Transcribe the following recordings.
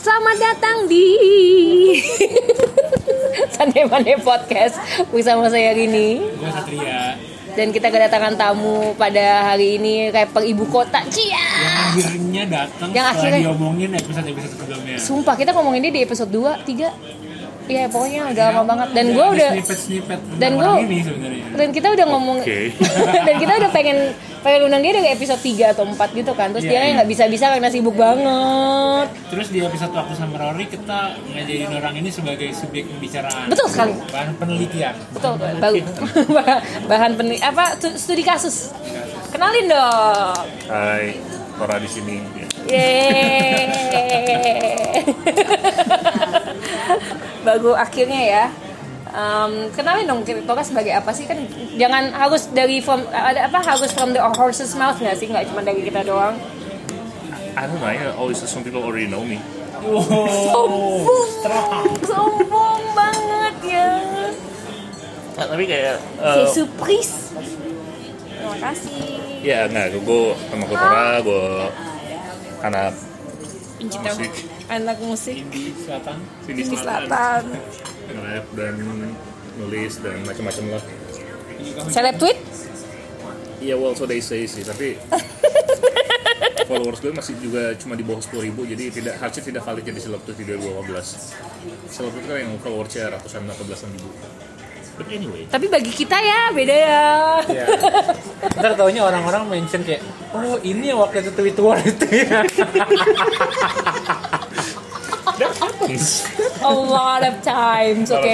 Selamat datang di Santai Mane Podcast bersama saya Rini Satria dan kita kedatangan tamu pada hari ini rapper ibu kota Cia. yang akhirnya datang Yang akhirnya- diomongin episode-episode sebelumnya. Sumpah kita ngomongin dia di episode 2, 3 Iya pokoknya agak lama banget dan gue udah dan gua- orang ini sebenarnya. dan kita udah ngomong Oke. dan kita udah pengen pengen undang dia dari episode 3 atau 4 gitu kan terus Iya, dia iya. nggak bisa-bisa karena sibuk banget Terus di episode aku sama Rory kita ngajarin orang ini sebagai subjek pembicaraan. Betul sekali. Bahan penelitian. betul baru bahan pen apa stu- studi kasus kenalin dong Hai, Tora di sini. Ya. Yeay. Bagus akhirnya ya. Em, kenalin dong Tora sebagai apa sih kan jangan harus dari from ada apa harus from the horse's mouth nggak sih nggak cuma dari kita doang I don't know, I always some people already know me. Wow. sombong sombong banget ya Nah, tapi kayak, uh, surprise terima kasih ya nggak, gue sama gue Tora, gue anak Pencipta musik, anak musik Di selatan. sini di selatan, selatan dan nulis dan macam-macam lah. seleb tweet Iya, well, so they say sih, tapi followers gue masih juga cuma di bawah 10 ribu, jadi tidak harusnya tidak valid jadi seleb tuh di 2015. Seleb itu kan yang followersnya ratusan atau belasan ribu. But anyway, tapi bagi kita ya beda ya Iya. Ntar taunya orang-orang mention kayak, oh ini yang waktu itu tweet war itu ya. that happens. a lot of times, oke. of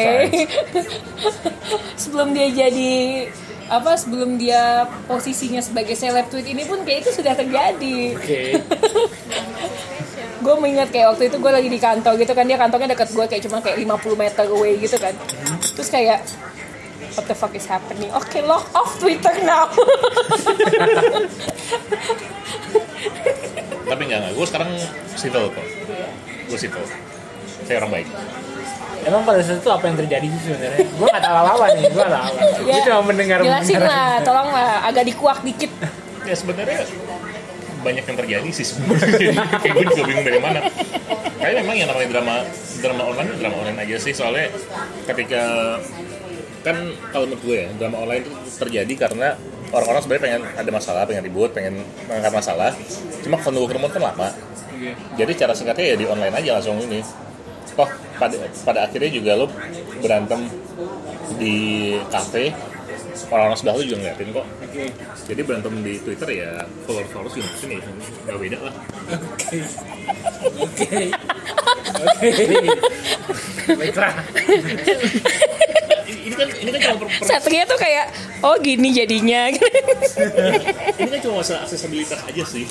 sebelum dia jadi apa sebelum dia posisinya sebagai seleb tweet ini pun kayak itu sudah terjadi. Oke. Gue mengingat kayak waktu itu gue lagi di kantor gitu kan dia kantornya dekat gue kayak cuma kayak 50 meter away gitu kan. Terus kayak what the fuck is happening? Oke, lock off Twitter now. Tapi enggak, enggak. Gue sekarang civil kok. Gue civil. Saya orang baik. Emang pada saat itu apa yang terjadi sih sebenarnya? Gue gak tahu apa-apa nih, gue gak tahu. Gue Ya, cuma mendengar Jelasin lah, tolong lah, agak dikuak dikit. Ya sebenarnya banyak yang terjadi sih sebenarnya. Jadi kayak gue juga bingung dari mana. Kayaknya memang yang namanya drama drama online drama online aja sih soalnya ketika kan kalau menurut gue ya drama online itu terjadi karena orang-orang sebenarnya pengen ada masalah, pengen ribut, pengen mengangkat masalah. Cuma kalau nunggu ketemu kan lama. Oke. Jadi cara singkatnya ya di online aja langsung ini. Toh pada pada akhirnya juga lo berantem di kafe orang-orang sebelah lo juga ngeliatin kok. Jadi berantem di Twitter ya followers followers juga sini nggak beda lah. Oke. Oke. Oke. Baiklah. Ini, kan ini kan cuma per, per- Satria tuh kayak oh gini jadinya. ini kan cuma masalah aksesibilitas aja sih.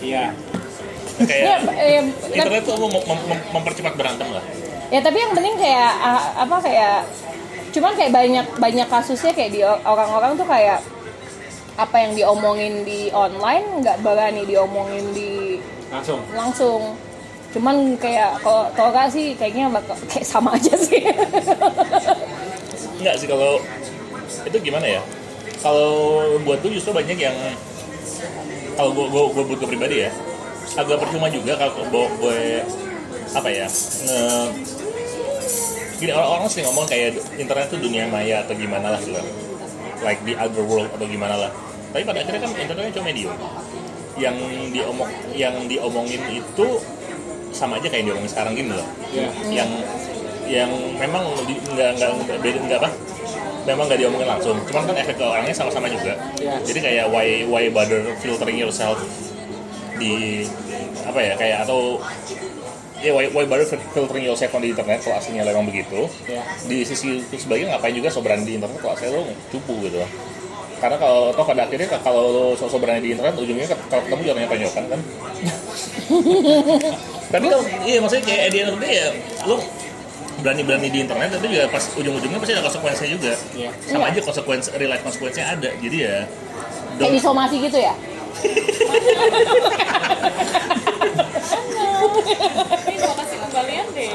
Iya. ya, Kayak eh, internet tuh mem- mem- mem- mempercepat berantem lah. ya tapi yang penting kayak ah, apa kayak cuman kayak banyak banyak kasusnya kayak di orang-orang tuh kayak apa yang diomongin di online nggak berani diomongin di Langsung. langsung cuman kayak kalau Tora sih kayaknya bakal kayak sama aja sih. Enggak sih kalau itu gimana ya? Kalau buat tuh justru banyak yang kalau gue gue buat gue pribadi ya agak percuma juga kalau gue, gue apa ya nge, gini orang-orang sering ngomong kayak internet tuh dunia maya atau gimana lah gitu like the other world atau gimana lah. Tapi pada akhirnya kan internetnya cuma medium. Yang diomong yang diomongin itu sama aja kayak yang diomongin sekarang gini loh Iya. yang yang memang nggak nggak beda nggak apa memang nggak diomongin langsung cuman kan efek ke orangnya sama-sama juga Iya. jadi kayak why why bother filtering yourself di apa ya kayak atau ya why, why bother filtering yourself on di internet kalau aslinya memang begitu Iya. di sisi itu sebagian ngapain juga so berani di internet kalau aslinya lo cupu gitu karena kalau toh pada akhirnya kalau lo di internet ujungnya kalau ketemu jangan tonyokan kan tapi kalau iya maksudnya kayak the day ya lo berani-berani di internet tapi juga pas ujung-ujungnya pasti ada konsekuensinya juga Iya. sama Iya. aja konsekuensi real life konsekuensinya ada jadi ya kayak disomasi gitu ya Ini mau kasih kembalian deh.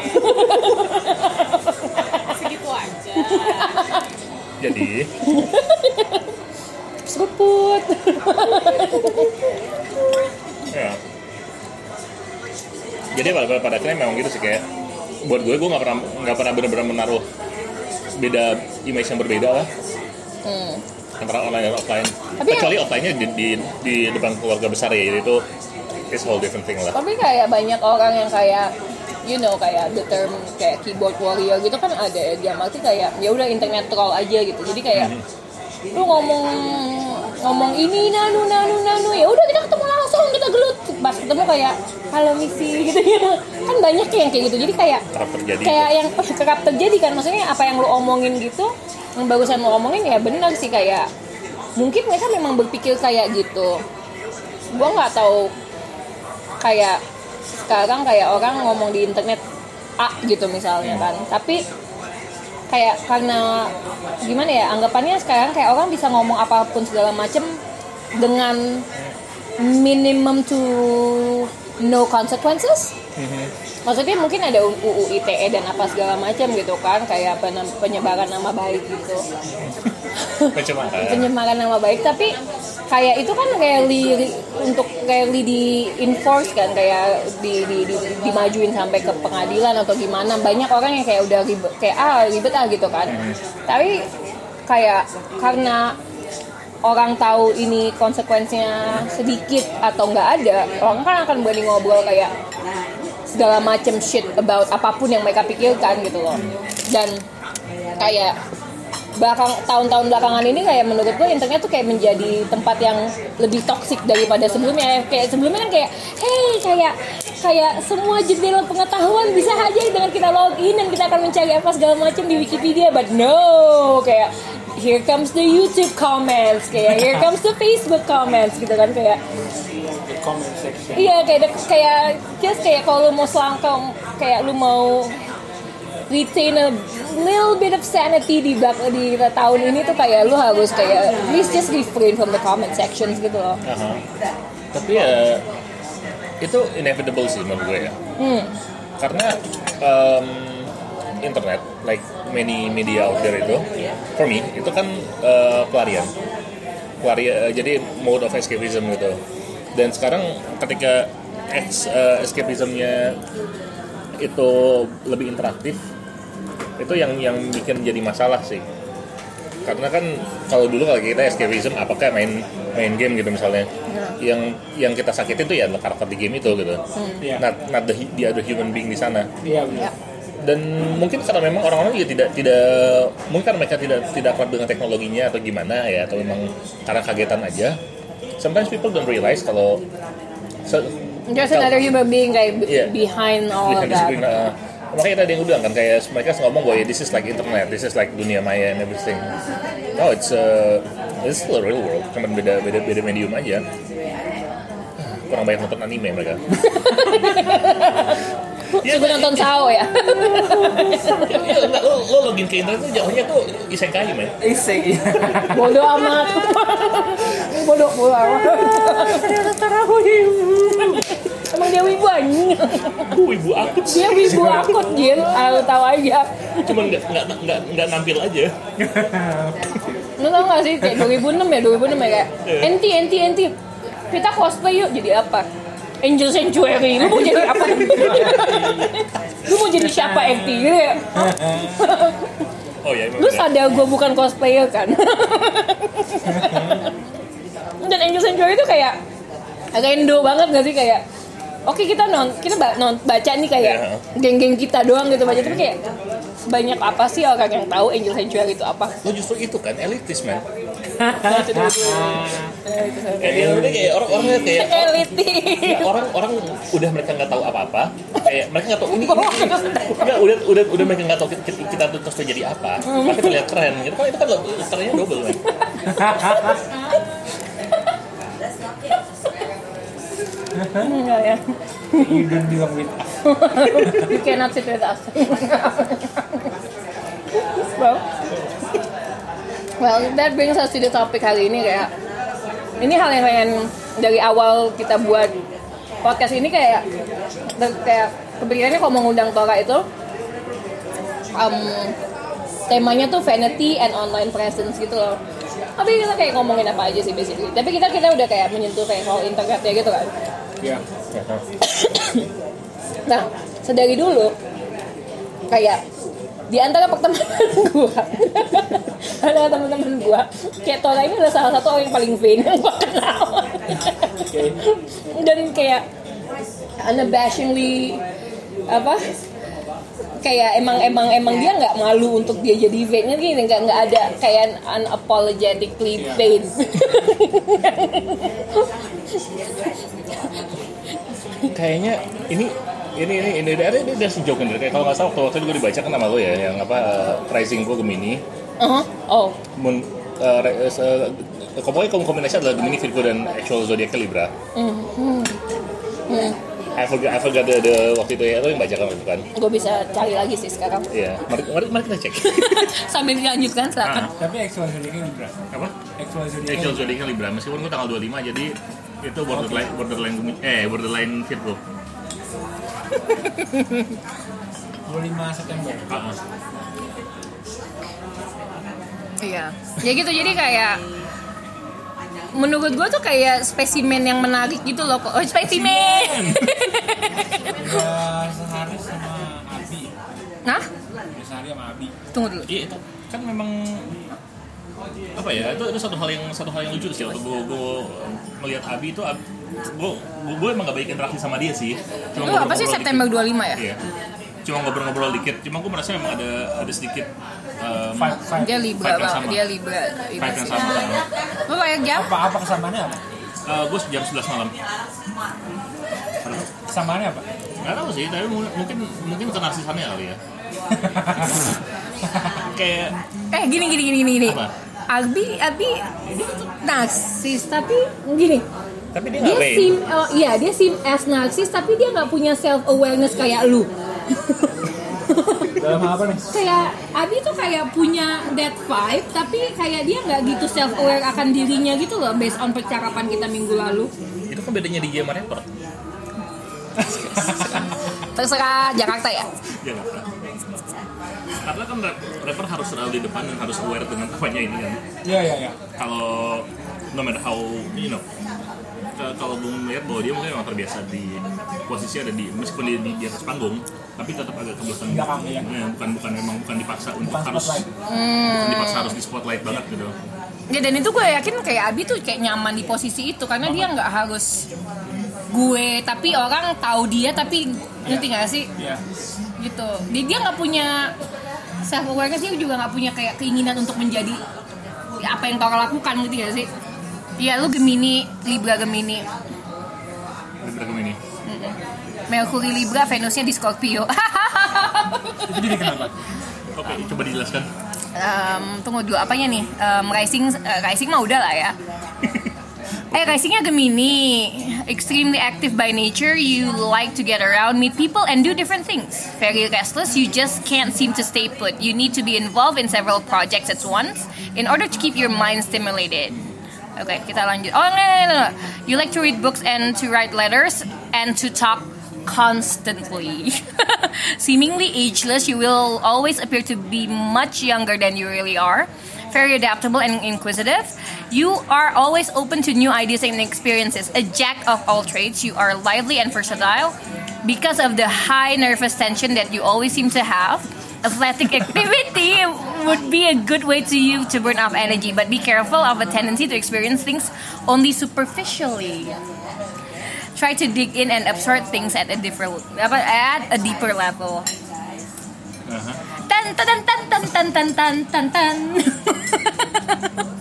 Segitu aja. jadi seruput ya jadi pada pada akhirnya memang gitu sih kayak buat gue gue nggak pernah nggak pernah benar-benar menaruh beda image yang berbeda lah Hmm. antara online dan offline Tapi kecuali offline-nya di, di, di depan keluarga besar ya itu it's whole different thing lah Tapi kayak banyak orang yang kayak you know kayak the term kayak keyboard warrior gitu kan ada ya dia arti kayak ya udah internet troll aja gitu. Jadi kayak lu ngomong ngomong ini nanu nanu nanu. Ya udah kita ketemu langsung kita gelut. Pas ketemu kayak halo misi gitu ya kan banyak yang kayak gitu. Jadi kayak kerap terjadi kayak yang kerap terjadi kan. Maksudnya apa yang lu omongin gitu yang bagusan lu omongin ya benar sih. Kayak mungkin mereka memang berpikir kayak gitu. Gua nggak tahu kayak sekarang kayak orang ngomong di internet A gitu misalnya kan. Tapi kayak karena gimana ya anggapannya sekarang kayak orang bisa ngomong apa pun segala macem dengan minimum to no consequences maksudnya mungkin ada UU ITE dan apa segala macam gitu kan kayak pen- penyebaran nama baik gitu. Pencemaran. Nama baik tapi kayak itu kan rally ri- untuk rally di enforce kan kayak di, di, di- dimajuin sampai ke pengadilan atau gimana. Banyak orang yang kayak udah ribet kayak ah ribet ah gitu kan. Tapi kayak karena orang tahu ini konsekuensinya sedikit atau nggak ada orang kan akan berani ngobrol kayak segala macam shit about apa pun yang mereka pikirkan gitu loh. Dan kayak belakang tahun-tahun belakangan ini kayak menurut gue internet tuh kayak menjadi tempat yang lebih toksik daripada sebelumnya. Kayak sebelumnya kan kayak hey kayak kayak semua jendela pengetahuan bisa aja dengan kita login dan kita akan mencari apa segala macam di Wikipedia but no kayak here comes the YouTube comments kayak here comes the Facebook comments gitu kan kayak The comment section. Iya kayak kayak just kayak kalau lu mau selangkau kayak lu mau retain a little bit of sanity di belak di tahun ini tuh kayak lu harus kayak please just refrain from the comment sections gitu loh. Aha. tapi ya itu inevitable sih menurut gue ya Hmm. karena um, internet like many media out there itu for me itu kan uh, pelarian. Pelarian uh, jadi mode of escapism gitu. Dan sekarang ketika ex, uh, escapismnya itu lebih interaktif itu yang yang bikin jadi masalah sih. Karena kan kalau dulu kalau kita escapism apakah main main game gitu misalnya? Yang yang kita sakitin tuh ya karakter di game itu gitu. Iya. not, not the, the other human being di sana. Iya Ya. Dan mungkin karena memang orang-orang juga tidak tidak mungkin karena mereka tidak tidak akrab dengan teknologinya atau gimana ya atau memang karena kagetan aja sometimes people don't realize kalau Just kalau- another human being kayak be- Iya. behind all of behind the that. screen, uh, makanya tadi yang gue bilang kan kayak mereka ngomong bahwa this is like internet this is like dunia maya and everything no it's uh, it's still a real world cuma beda beda beda medium aja kurang banyak nonton anime mereka Terus gue nonton Sao ya. ya, ya, enggak, lo, lo login ke internet tuh jauhnya tuh isekai men Isek iya. bodoh amat. bodoh bodoh amat. Emang dia wibu anjing. gue ibu akut sih Dia wibu akut Jin, aku tahu aja. cuman nggak nggak nggak nggak nampil aja Lu tau gak sih kayak 2006 ya 2006 ya kayak enti enti enti kita cosplay yuk jadi apa? Angel Sanctuary, lu mau jadi apa? lu mau jadi siapa enti gitu ya? oh ya Lu sadar gue bukan cosplayer kan? Dan Angel Sanctuary itu kayak rendo banget gak sih kayak Oke kita non kita ba- non, baca nih kayak Iya. geng-geng kita doang gitu baca tapi kayak sebanyak apa sih orang yang tahu Angel Sanctuary itu apa? lo justru itu kan elitis man kayak udah kayak orang-orang kayak Elitis. Ya, orang orang udah mereka nggak tahu apa-apa kayak mereka nggak tahu ini, ini, ini. Nggak, udah udah udah mereka nggak tahu kita, kita tuh terus jadi apa tapi terlihat keren gitu kan itu kan ternyata double kan Enggak ya. You don't belong with us. You cannot sit with us. well, well, that brings us to the topic hari ini kayak ini hal yang pengen dari awal kita buat podcast ini kayak kayak kepikirannya kalau mengundang Tora itu um, temanya tuh vanity and online presence gitu loh tapi kita kayak ngomongin apa aja sih basically tapi kita kita udah kayak menyentuh kayak soal internet ya gitu kan Iya. Nah, sedari dulu kayak di antara pertemanan gua antara teman-teman gua kayak Tora ini adalah salah satu orang yang paling vain yang gua kenal dan kayak unabashedly apa kayak emang emang emang dia nggak malu untuk dia jadi vain kan gini? Nggak nggak ada kayak unapologetically vain kayaknya ini ini ini ini ada ini ada joke kan kayak kalau nggak salah waktu waktu itu gue dibaca kan nama lo ya yang apa uh, Rising gue Gemini. Uh-huh. oh. Mun, uh, se- pokoknya kom- kombinasi adalah Gemini Virgo dan actual zodiac Libra. Hmm. I forgot I forgot the, the waktu itu ya lo yang baca kan waktu itu kan gue bisa cari lagi sih sekarang Iya, mari, mari, mari kita cek. sambil dilanjutkan silakan Ah, Tapi actual zodiaknya Libra. apa? Actual zodiaknya Actual zodiac Libra, meskipun gue tanggal 25 jadi itu borderline borderline Gemini- eh borderline Virgo. 25 September. Ah, Iya. Ya gitu jadi kayak menurut gue tuh kayak spesimen yang menarik gitu loh kok. Oh, spesimen. Sehari sama Abi. nah, sehari sama Abi. tunggu dulu. Iya itu kan memang apa ya itu itu satu hal yang satu hal yang lucu sih waktu gue gue melihat Abi itu Abi, gue gue emang gak baik interaksi sama dia sih Itu apa sih September 25 ya? dikit. iya cuma ngobrol-ngobrol dikit cuma gue merasa memang ada ada sedikit um. Dia Libra banget, sama. dia Libra. Libra yang sama Lu jam? Apa apa kesamaannya apa? uh, gue jam 11 malam Kesamaannya apa? Gak tahu sih, tapi mu- mungkin mungkin kenarsisannya kali ya. Kayak Eh gini gini gini gini. Apa? Abi Abi dia tuh narsis tapi gini. tapi dia Dia sim oh, iya dia sim as narsis tapi dia nggak punya self awareness kayak lu. Dalam apa nih? kayak Abi tuh kayak punya that vibe tapi kayak dia nggak gitu self aware akan dirinya gitu loh based on percakapan kita minggu lalu Itu kan bedanya DJ sama rapper. terserah Jakarta ya Ya. Karena kan rap- rapper harus selalu di depan dan harus aware dengan apanya ini kan. Iya iya iya. Kalau no matter how you know kalau gue melihat bahwa dia mungkin memang terbiasa di posisi ada di meskipun dia di, di atas panggung tapi tetap agak ke belakang iya. Ya, bukan bukan memang bukan dipaksa untuk Bukan harus spotlight. bukan dipaksa harus di spotlight banget gitu. Ya dan itu gue yakin kayak Abi tuh kayak nyaman di posisi itu karena dia nggak harus gue tapi orang tahu dia tapi ngerti nggak sih? Iya. gitu. Dia dia nggak punya self awareness dia juga nggak punya kayak keinginan untuk menjadi apa yang Tora lakukan ngerti gak sih Iya lu Gemini Libra Gemini. Di beragam ini Mercury Libra Venusnya di Scorpio. Itu jadi kenapa? oke coba dijelaskan. Em, tunggu dulu apanya nih? Em, rising eh, rising mah udah lah ya. Eh risingnya Gemini. Extremely active by nature you like to get around meet people and do different things. Very restless you just can't seem to stay put. You need to be involved in several projects at once in order to keep your mind stimulated Oke, kita lanjut. Oh, enggak, enggak, enggak. You like to read books and to write letters and to talk constantly. Seemingly ageless, you will always appear to be much younger than you really are. Very adaptable and inquisitive. You are always open to new ideas and experiences. A jack of all trades, you are lively and versatile. Because of the high nervous tension that you always seem to have, athletic activity would be a good way to you to burn off energy, but be careful of a tendency to experience things only superficially. Try to dig in and absorb things at a different apa, at a deeper level. Tan tan tan tan tan tan tan tan tan tan.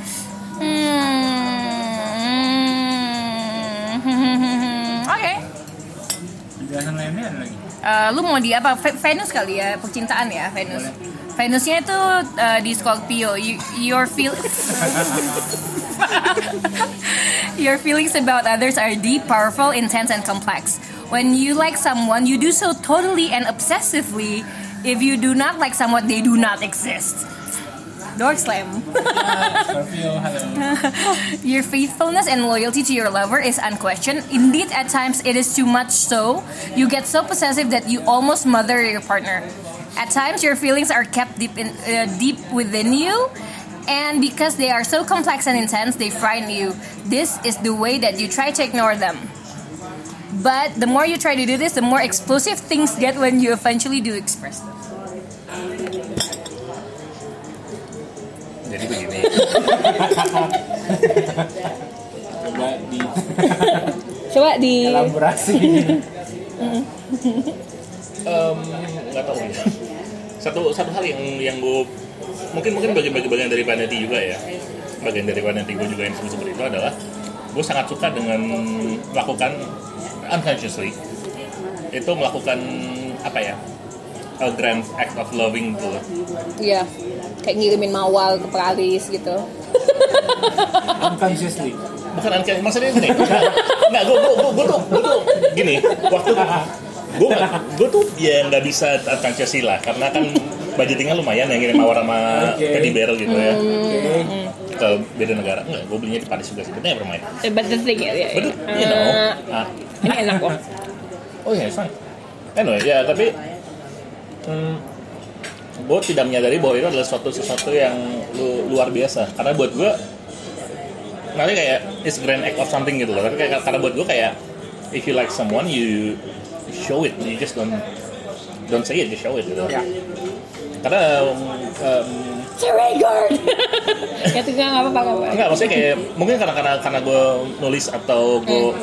Hmm. Oke. Penjelasan lainnya ada lagi. Eh, lu mau di apa? Ve- Venus kali ya, percintaan ya, Venus. Venusnya itu eh, di Scorpio. You, your feel Your feelings about others are deep, powerful, intense, and complex. When you like someone, you do so totally and obsessively. If you do not like someone, they do not exist. Door slam. Your faithfulness and loyalty to your lover is unquestioned. Indeed, at times it is too much so. You get so possessive that you almost mother your partner. At times, your feelings are kept deep, in, uh, deep within you. And because they are so complex and intense, they frighten you. This is the way that you try to ignore them. But the more you try to do this, the more explosive things get when you eventually do express them. Jadi begini. Coba di Coba di elaborasi. Em, nggak tahu nih. Satu satu hal yang yang gue mungkin mungkin bagian bagian bagian dari Vanity juga ya. Bagian dari Vanity gue juga yang seperti itu adalah gue sangat suka dengan melakukan unconsciously itu melakukan apa ya a grand act of loving gitu loh. Iya, kayak ngirimin mawar ke Paris gitu. Unconsciously. bukan unconscious maksudnya gini nggak gue gue gue tuh gue tuh gini waktu gue gue tuh ya nggak bisa unconsciously lah karena kan budgetingnya lumayan yang ngirim mawar sama Oke. teddy bear gitu ya Oke. ke beda negara enggak gue belinya di Paris juga sih never mind Eh, But the thing ya, ya, but you know Eh, ah, ini enak kok. oh ya fine anyway ya tapi hmm, gue tidak menyadari bahwa itu adalah suatu sesuatu yang lu, luar biasa. Karena buat gue nanti kayak it's grand act of something gitu loh. Tapi kayak karena buat gue kayak if you like someone you show it. You just don't don't say it you show it gitu. Ya. karena um, um, ya tuh nggak apa-apa nggak apa-apa. enggak maksudnya kayak mungkin karena karena karena gue nulis atau gue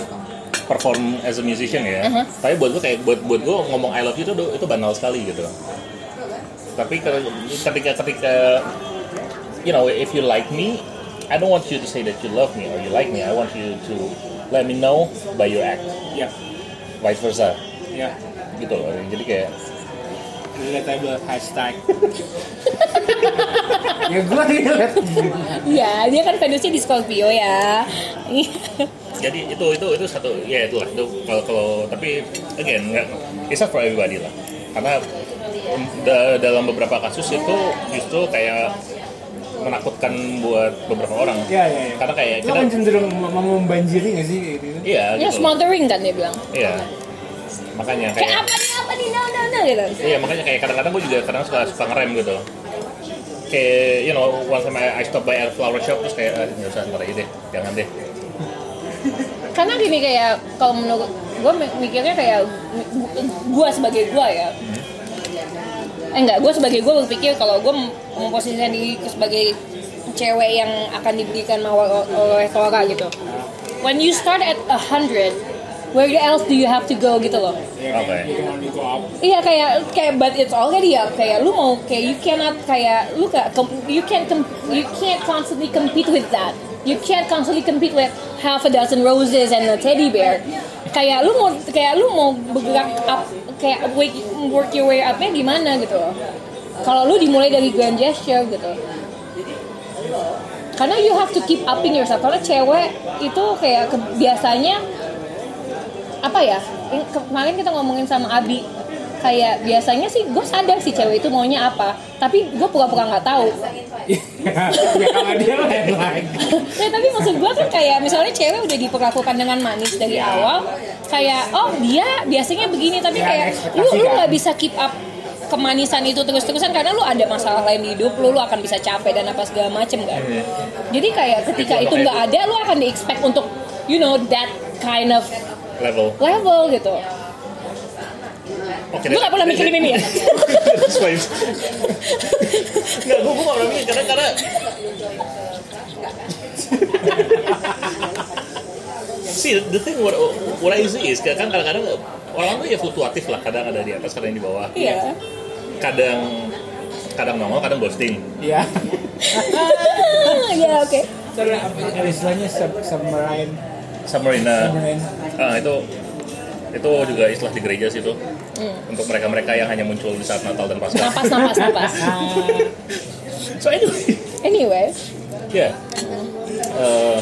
perform as a musician ya Uh-huh. tapi buat gue kayak buat buat gue ngomong I love you itu itu banal sekali gitu tapi ke- ketika ketika you know if you like me I don't want you to say that you love me or you like me I want you to let me know by your act Ya. vice versa Ya. gitu loh jadi kayak Relatable hashtag. ya gue relate. Iya, dia kan Venusnya di Scorpio ya. jadi itu itu itu satu ya itulah itu kalau kalau tapi again nggak it's not for everybody lah karena um, da- dalam beberapa kasus itu justru kayak menakutkan buat beberapa orang Ya ya ya. karena kayak Itu kita kan cenderung mau membanjiri nggak sih gitu? iya ya gitu smothering kan dia bilang. iya makanya Kayak kayak apa nih apa nih no no no gitu. iya makanya kayak kadang-kadang gue juga kadang suka suka ngerem gitu kayak you know time I, I stop by a flower shop terus kayak ah, nggak usah ntar aja deh jangan deh Karena gini kayak kalau menurut gue mikirnya kayak gue sebagai gue ya. Eh enggak, gue sebagai gue berpikir kalau gue memposisikan diri sebagai cewek yang akan diberikan mawar oleh Tora gitu. When you start at a hundred, where else do you have to go gitu loh? Ya, Oke. Go up. Iya kayak kayak but it's already ya kayak lu mau kayak you cannot kayak lu kayak you can't you can't constantly compete with that. You can't constantly compete with half a dozen roses and a teddy bear. Kayak lu mau kayak lu mau bergerak up kayak work, work your way upnya gimana gitu. Kalau lu dimulai dari grand gesture gitu. Karena you have to keep upping yourself. Karena cewek itu kayak biasanya apa ya kemarin kita ngomongin sama Abi kayak biasanya sih gue sadar sih cewek itu maunya apa. Tapi gue pura-pura nggak tahu. Ya kalau dia lain. Lagi. ya tapi maksud gue kan kayak misalnya cewek udah diperlakukan dengan manis dari awal kayak oh dia biasanya begini tapi Ya, kayak lu lu kan. nggak bisa keep up kemanisan itu terus-terusan karena lu ada masalah lain di hidup lu lu akan bisa capek dan apa segala macem kan? Jadi kayak ketika itu nggak ada lu akan di expect untuk you know that kind of level. level gitu oke Lu gak pernah mikirin ini ya? Nggak, gue gue gak pernah mikir karena karena See, the thing what, what I see is kan kadang-kadang orang tuh ya fluktuatif lah, kadang ada di atas, kadang di bawah. Iya. Kadang kadang nongol, kadang ghosting. Ya. Ah, ya oke. Terus apa ada istilahnya sub submarine Submarina, submarine. ah, itu itu juga istilah di gereja sih itu untuk mereka-mereka yang hanya muncul di saat Natal dan Paskah. Napas napas napas. So anyway, Anyway, ya, Eh,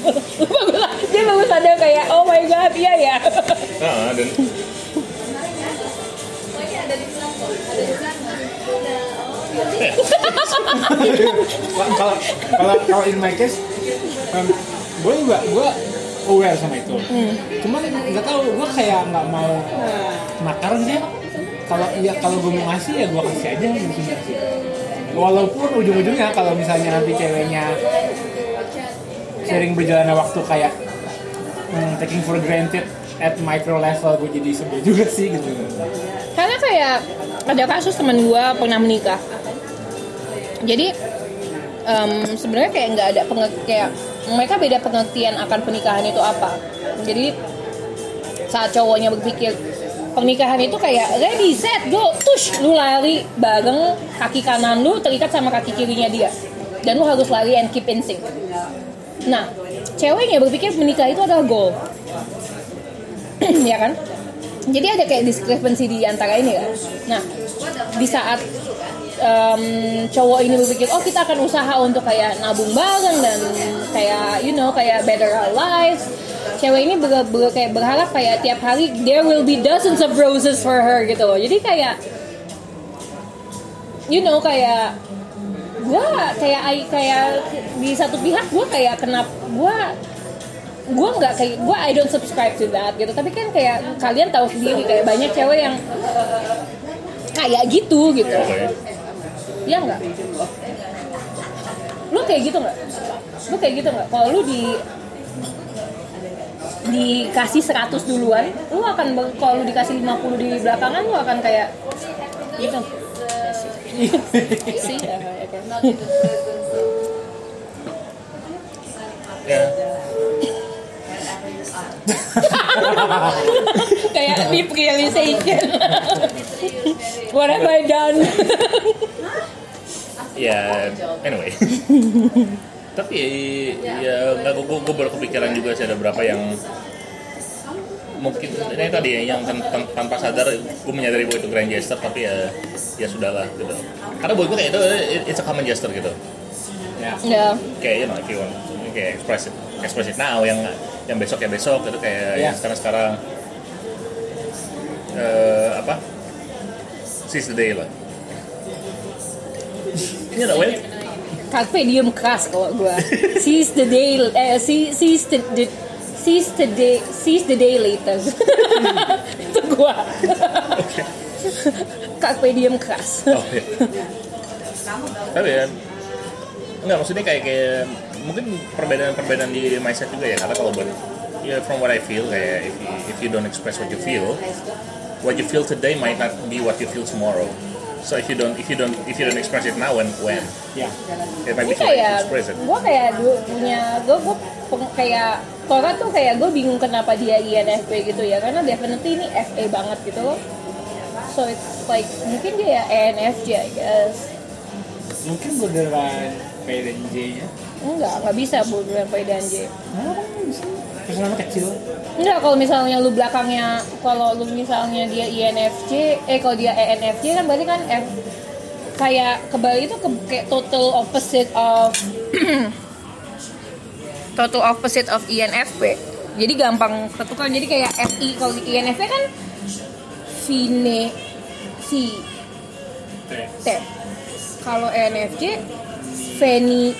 bagus lah. Dia bagus ada kayak oh my god iya ya. nah, dan kalau kalau kalau in my case um, gue juga gue aware sama itu. Cuman nggak tahu gue kayak nggak mau nakar sih. Kalau ya kalau gue mau ngasih ya gue kasih aja gitu walaupun ujung-ujungnya kalau misalnya nanti ceweknya sering berjalannya waktu kayak hmm, taking for granted at micro level gue jadi sebel juga sih gitu. Karena kayak ada kasus teman gue pernah menikah. Jadi em, sebenarnya kayak nggak ada penge- kayak mereka beda pengertian akan pernikahan itu apa. Jadi saat cowoknya berpikir pernikahan itu kayak ready set go tush lu lari bareng kaki kanan lu terikat sama kaki kirinya dia. Dan lu harus lari and keep in sync. Nah ceweknya berpikir menikah itu adalah goal. Ya kan? Jadi ada kayak discrepancy di antara ini kan? Nah di saat em, cowok ini berpikir oh kita akan usaha untuk kayak nabung bareng dan kayak you know kayak better our lives. Cewek ini ber, ber- kayak berharap kayak tiap hari there will be dozens of roses for her gitu loh. Jadi kayak you know kayak gua kayak kayak di satu pihak gua kayak kenapa gua gue nggak kayak gue I don't subscribe to that gitu. Tapi kan kayak kalian tahu sendiri kayak banyak cewek yang kayak gitu gitu Oke. ya nggak lu kayak gitu nggak lu kayak gitu nggak kalau lu di dikasih 100 duluan lu akan kalau lu dikasih 50 di belakangan lu akan kayak gitu sih ya, oke. Ya. kayak deep realization what have I done? Ya anyway. Tapi ya nggak gue gue baru kepikiran juga sih ada berapa yang mungkin ini tadi ya yang tan- tan- tanpa sadar gue menyadari bahwa itu grand gesture tapi ya ya sudahlah gitu. Karena buat gue kayak itu it's a common gesture gitu. Ya. Ya kayak you know if you want kayak express it express it now yang yang besok ya besok itu kayak Iya. yang sekarang sekarang. Eh apa? Seize the day lah. You know when Carpe diem keras kalau gue seize the day eh seize the, the seize the day seize the day later. Itu gue Carpe diem keras. Oh, iya. Tapi ya, enggak maksudnya kayak kayak mungkin perbedaan-perbedaan di mindset juga ya karena kalau buat ya from what I feel kayak if you, if you don't express what you feel, what you feel today might not be what you feel tomorrow. So if you don't if you don't if you don't express it now when when? Ya it might be too late to kayak express it. gue kayak dulu punya gue gue kayak Tora tuh kayak gue bingung kenapa dia INFP gitu ya karena definitely ini FA banget gitu loh. So it's like mungkin dia ya ENFJ I guess. Mungkin borderline P dan J nya enggak nggak bisa bulan Pai dan J kan bisa terus nama kecil Enggak, kalau misalnya lu belakangnya, kalau lu misalnya dia INFJ, eh kalau dia ENFJ kan berarti kan F, kayak kebalik itu ke, kayak total opposite of total opposite of INFP. Jadi gampang ketukar. Jadi kayak FI kalau di INFP kan Vine si T. Kalau ENFJ Veni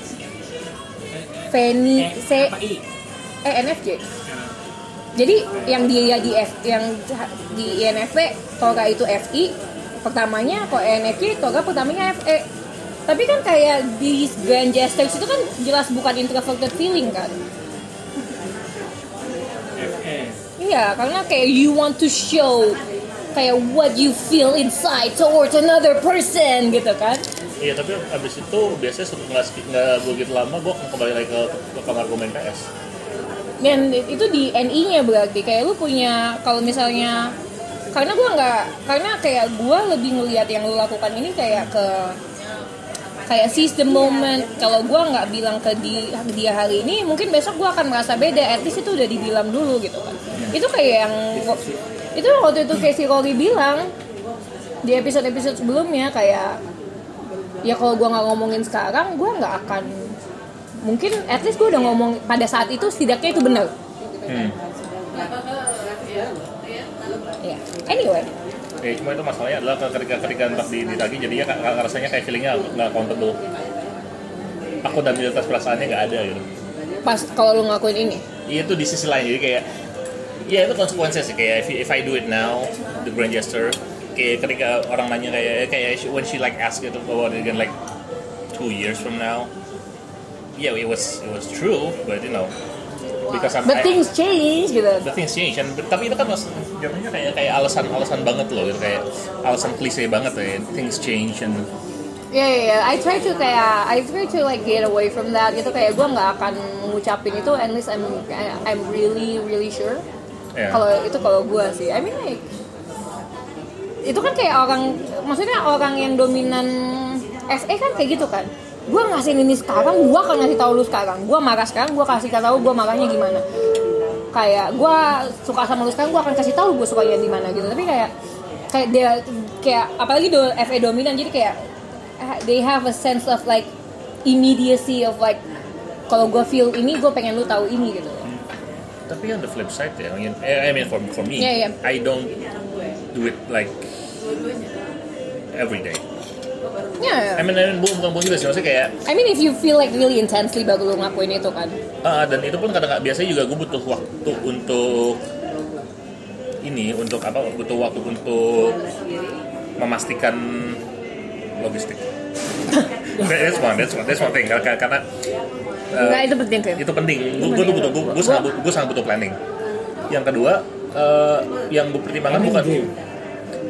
Veni C ENFJ. Jadi yang dia di F yang di INFP toga itu FI pertamanya kok ENFJ toga pertamanya FE. Tapi kan kayak di grand gestures itu kan jelas bukan introverted feeling kan. FE Iya, karena kayak you want to show kayak what you feel inside towards another person gitu kan. Iya tapi abis itu biasanya setelah nggak nggak begitu lama gue kembali lagi ke, ke kamar gue main PS. Dan itu di NI-nya berarti kayak lu punya kalau misalnya karena gua nggak karena kayak gua lebih ngelihat yang lu lakukan ini kayak ke kayak seize the moment. Kalau gua nggak bilang ke di, dia hari ini mungkin besok gua akan merasa beda. At least itu udah dibilang dulu gitu kan. Itu kayak yang itu waktu itu si Rory bilang di episode-episode sebelumnya kayak ya kalau gua nggak ngomongin sekarang gua nggak akan mungkin at least gue udah ngomong pada saat itu setidaknya itu benar Hmm. ya anyway Ya cuma itu masalahnya adalah ketika ketika entah di ditagi jadinya rasanya kayak feelingnya nggak accountable. Aku dan atas perasaannya nggak ada gitu. pas kalau lu ngakuin ini Iya itu di sisi lain jadi kayak ya itu konsekuensinya sih kayak if, if I do it now the grand gesture kayak ketika orang nanya kayak kayak she- when she like ask gitu about it again like two years from now yeah it was it was true but you know because I'm, but I- things change gitu. The things change and, tapi itu kan jatuhnya kayak kayak alasan alasan banget loh gitu kayak alasan klise banget ya things change and Ya ya ya, I try to kayak I try to like get away from that gitu. Kayak gue nggak akan mengucapin itu at least I'm I'm really really sure. Ya kalau itu kalau gue sih. I mean like itu kan kayak orang maksudnya orang yang dominan FA kan kayak gitu kan. Gue ngasih ini sekarang gue akan ngasih tahu lu sekarang. Gue marah sekarang gue kasih tahu gue marahnya gimana. Kayak gue suka sama lu sekarang gue akan kasih tahu gue sukanya di mana gitu. Tapi kayak kayak dia kayak apalagi do FA dominan jadi kayak uh, they have a sense of like immediacy of like kalau gue feel ini gue pengen lu tahu ini gitu. Tapi on the flip side ya I mean, I mean for, for me Yeah, yeah. I don't do it like every day. Ya I mean, I mean bu- bukan bukan juga sih maksudnya kayak I mean if you feel like really intensely baru lu ngakuin itu kan. Ah, dan itu pun kadang biasanya juga gue butuh waktu untuk ini untuk apa butuh waktu untuk memastikan logistik. That's one that's one that's one thing. Karena, karena uh, Enggak itu penting kan itu penting. Gue tuh butuh gue gue sangat gue sangat butuh planning. Yang kedua eh, yang gue pertimbangkan bukan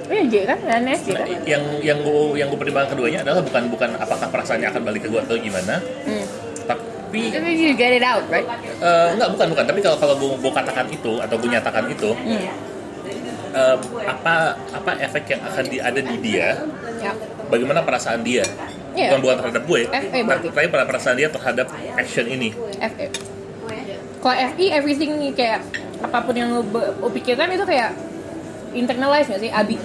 Iya J kan sih Nah, kan? Yang yang gue yang gue pertimbangkan keduanya adalah bukan bukan apakah perasaannya akan balik ke gue atau gimana. Hmm. tapi Tapi you get it out right? Eh, enggak bukan bukan. Tapi kalau kalau gue gue katakan itu atau gue nyatakan itu hmm. eh, apa apa efek yang akan di, ada di dia? Ya. Bagaimana perasaan dia? Iya. bukan bukan terhadap gue FA berarti. tapi pada perasaan dia terhadap action ini. FE kalau FI everything nih kayak apa pun yang lu pikirkan itu kayak internalize gak sih Abi?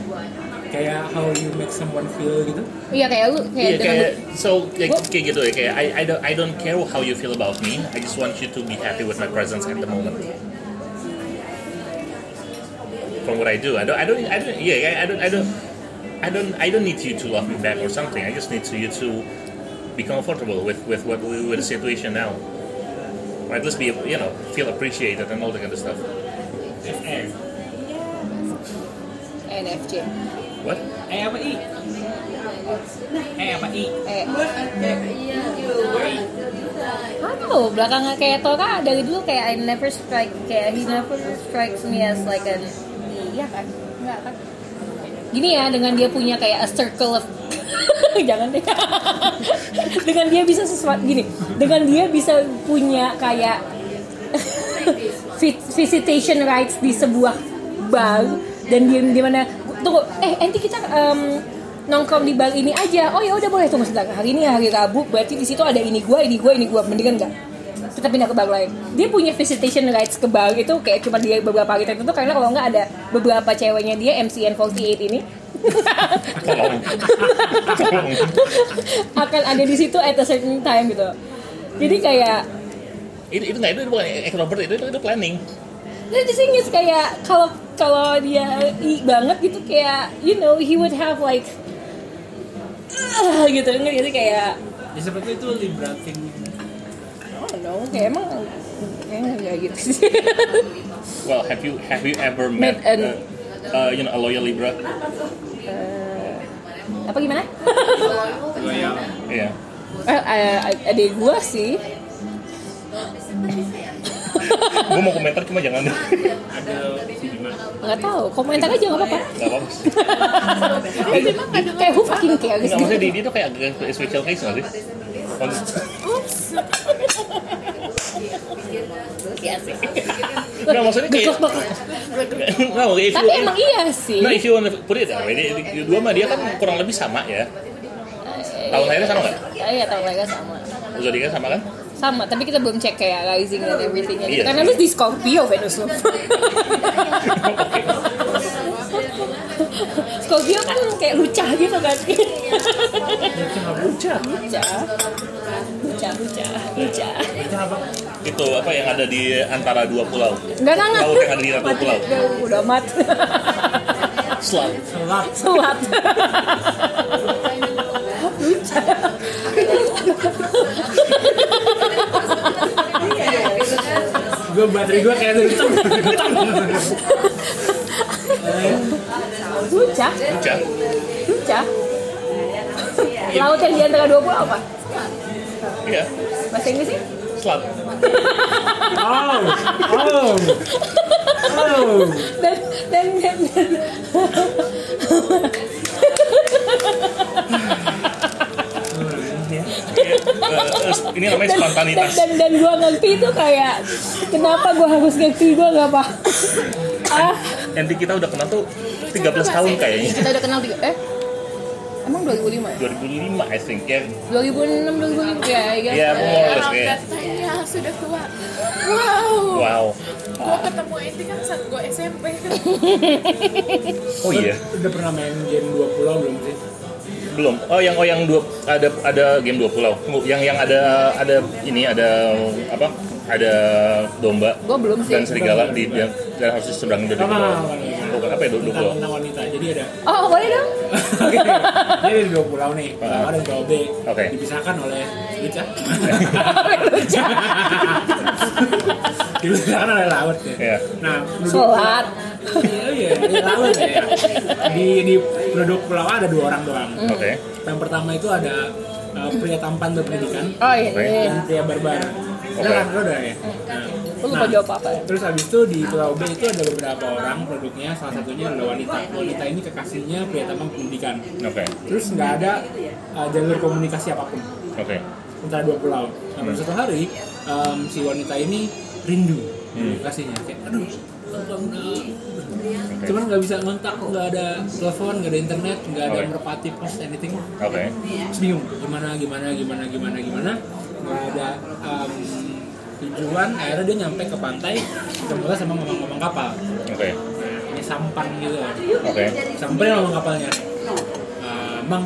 Kayak how you make someone feel gitu? Iya kayak lu kayak Iya dengan kayak so kayak, Gua- kayak gitu ya kayak I, I don't I don't care how you feel about me. I just want you to be happy with my presence at the moment. From what I do I don't I don't I don't yeah I don't I don't I don't I don't need you to love me back or something. I just need to you to be comfortable with with what we with the situation now. Or at least be you know feel appreciated and all that kind of stuff NFC what? Eh apa i? Eh apa i? Eh Aduh, belakangan kayak Tora dari dulu kayak I never strike kayak he never strikes me as like an iya kan? Enggak kan? Gini ya dengan dia punya kayak a circle of jangan deh. Dengan dia bisa sesuatu gini. Dengan dia bisa punya kayak vis- visitation rights di sebuah bar dan dia di mana tunggu eh nanti kita em, nongkrong di bar ini aja. Oh ya udah boleh tunggu sebentar. Hari ini hari Rabu berarti di situ ada ini gua ini gua ini gua. Mendingan enggak kita pindah ke bar lain. Dia punya visitation rights ke bar itu kayak cuma dia beberapa hari tertentu karena kalau nggak ada beberapa ceweknya dia MCN48 ini. Akan. Ada di situ at a certain time gitu. Jadi kayak itu itu nggak itu bukan extrovert itu itu, itu planning Nah, the thing is kayak kalau kalau dia i banget gitu kayak you know he would have like ah, gitu. Nggak jadi kayak ya seperti itu libra thing oh no kayak emang kayaknya nggak gitu sih. Well, have you have you ever Met met, an- uh, uh, you know a loyal Libra? Eh, apa gimana? Loyal. Iya. eh, eh, adik gua sih Gue mau komentar cuma jangan. Gak ada nggak tahu komentar aja nggak apa-apa apa-apa. sih. kayak, kayak who fucking cares Nggak maksudnya dia, dia tuh kayak agak special case nggak sih? Iya sih. Nggak maksudnya kayak. Nggak if tapi emang iya sih Nah, if you wanna put it that way, dua mah dia kan kurang lebih sama ya. Tahun lahirnya sama nggak? iya tahun lainnya sama Zodiaknya sama kan? Sama tapi kita belum cek kayak rising dan everythingnya gitu Iya. karena lu di Scorpio Venus lu Scorpio kan kayak lucah gitu kan Buca. lucah lucah lucah lucah itu apa Itu apa yang ada di antara dua pulau? enggak enggak Laut yang ada di antara Mati. pulau. Udah, mat Selat. selat selat lucah gue baterai gue kayak gitu lucah Buca. lucah laut yang di antara dua pulau apa? Iya. bahasa Inggris sih? Slut. Oh, oh, oh. dan dan, dan, ini namanya dan, spontanitas. dan, dan gue ngerti itu kayak kenapa gue harus ngerti gue nggak apa ah Nanti kita udah kenal tuh 13 tahun kayaknya. kita udah kenal tiga eh emang 2005 ya 2005 I think ya. 2006 2005 ya ya Iya, more or less kayak. Katanya sudah tua. Wow. Wow. Gua ketemu Enti kan saat gua SMP. Oh iya. Udah pernah main game dua pulau belum sih? Belum. Oh yang oh yang dua ada ada game dua pulau. Yang yang ada ada ini ada apa? Ada domba gue belum sih dan serigala di dan harus diseberangin dari pulau. Bukan apa ya dua Tentang, wanita. Jadi ada oh boleh dong jadi ada dua pulau nih, pulau A dan pulau B. Oke. Dipisahkan oleh Luca. Dipisahkan oleh laut ya. Iya. Nah, penduduk sholat Iya, iya, di laut ya. Di di penduduk pulau A ada dua orang doang. Oke. Yang pertama itu ada uh, pria tampan berpendidikan oh iya iya. dan pria barbar. Udah kan, lo udah ya. Nah, Lu lupa jawab apa ya? Terus habis itu di Pulau B itu ada beberapa orang penduduknya, salah satunya adalah wanita. Wanita ini kekasihnya pria tampan berpendidikan. Oke. Terus nggak ada uh, jalur komunikasi apa pun Oke. antara dua pulau. Nah pada suatu hari um, si wanita ini rindu Hmm. kasihnya kayak aduh cuman nggak bisa ngontak nggak ada telepon nggak ada internet nggak ada Oke. merpati post anything Oke. Terus bingung gimana gimana gimana gimana gimana nggak ada um, tujuan akhirnya dia nyampe ke pantai ketemu sama ngomong-ngomong kapal Oke. nah, ini sampan gitu Oke. sampai ngomong kapalnya "Eh, bang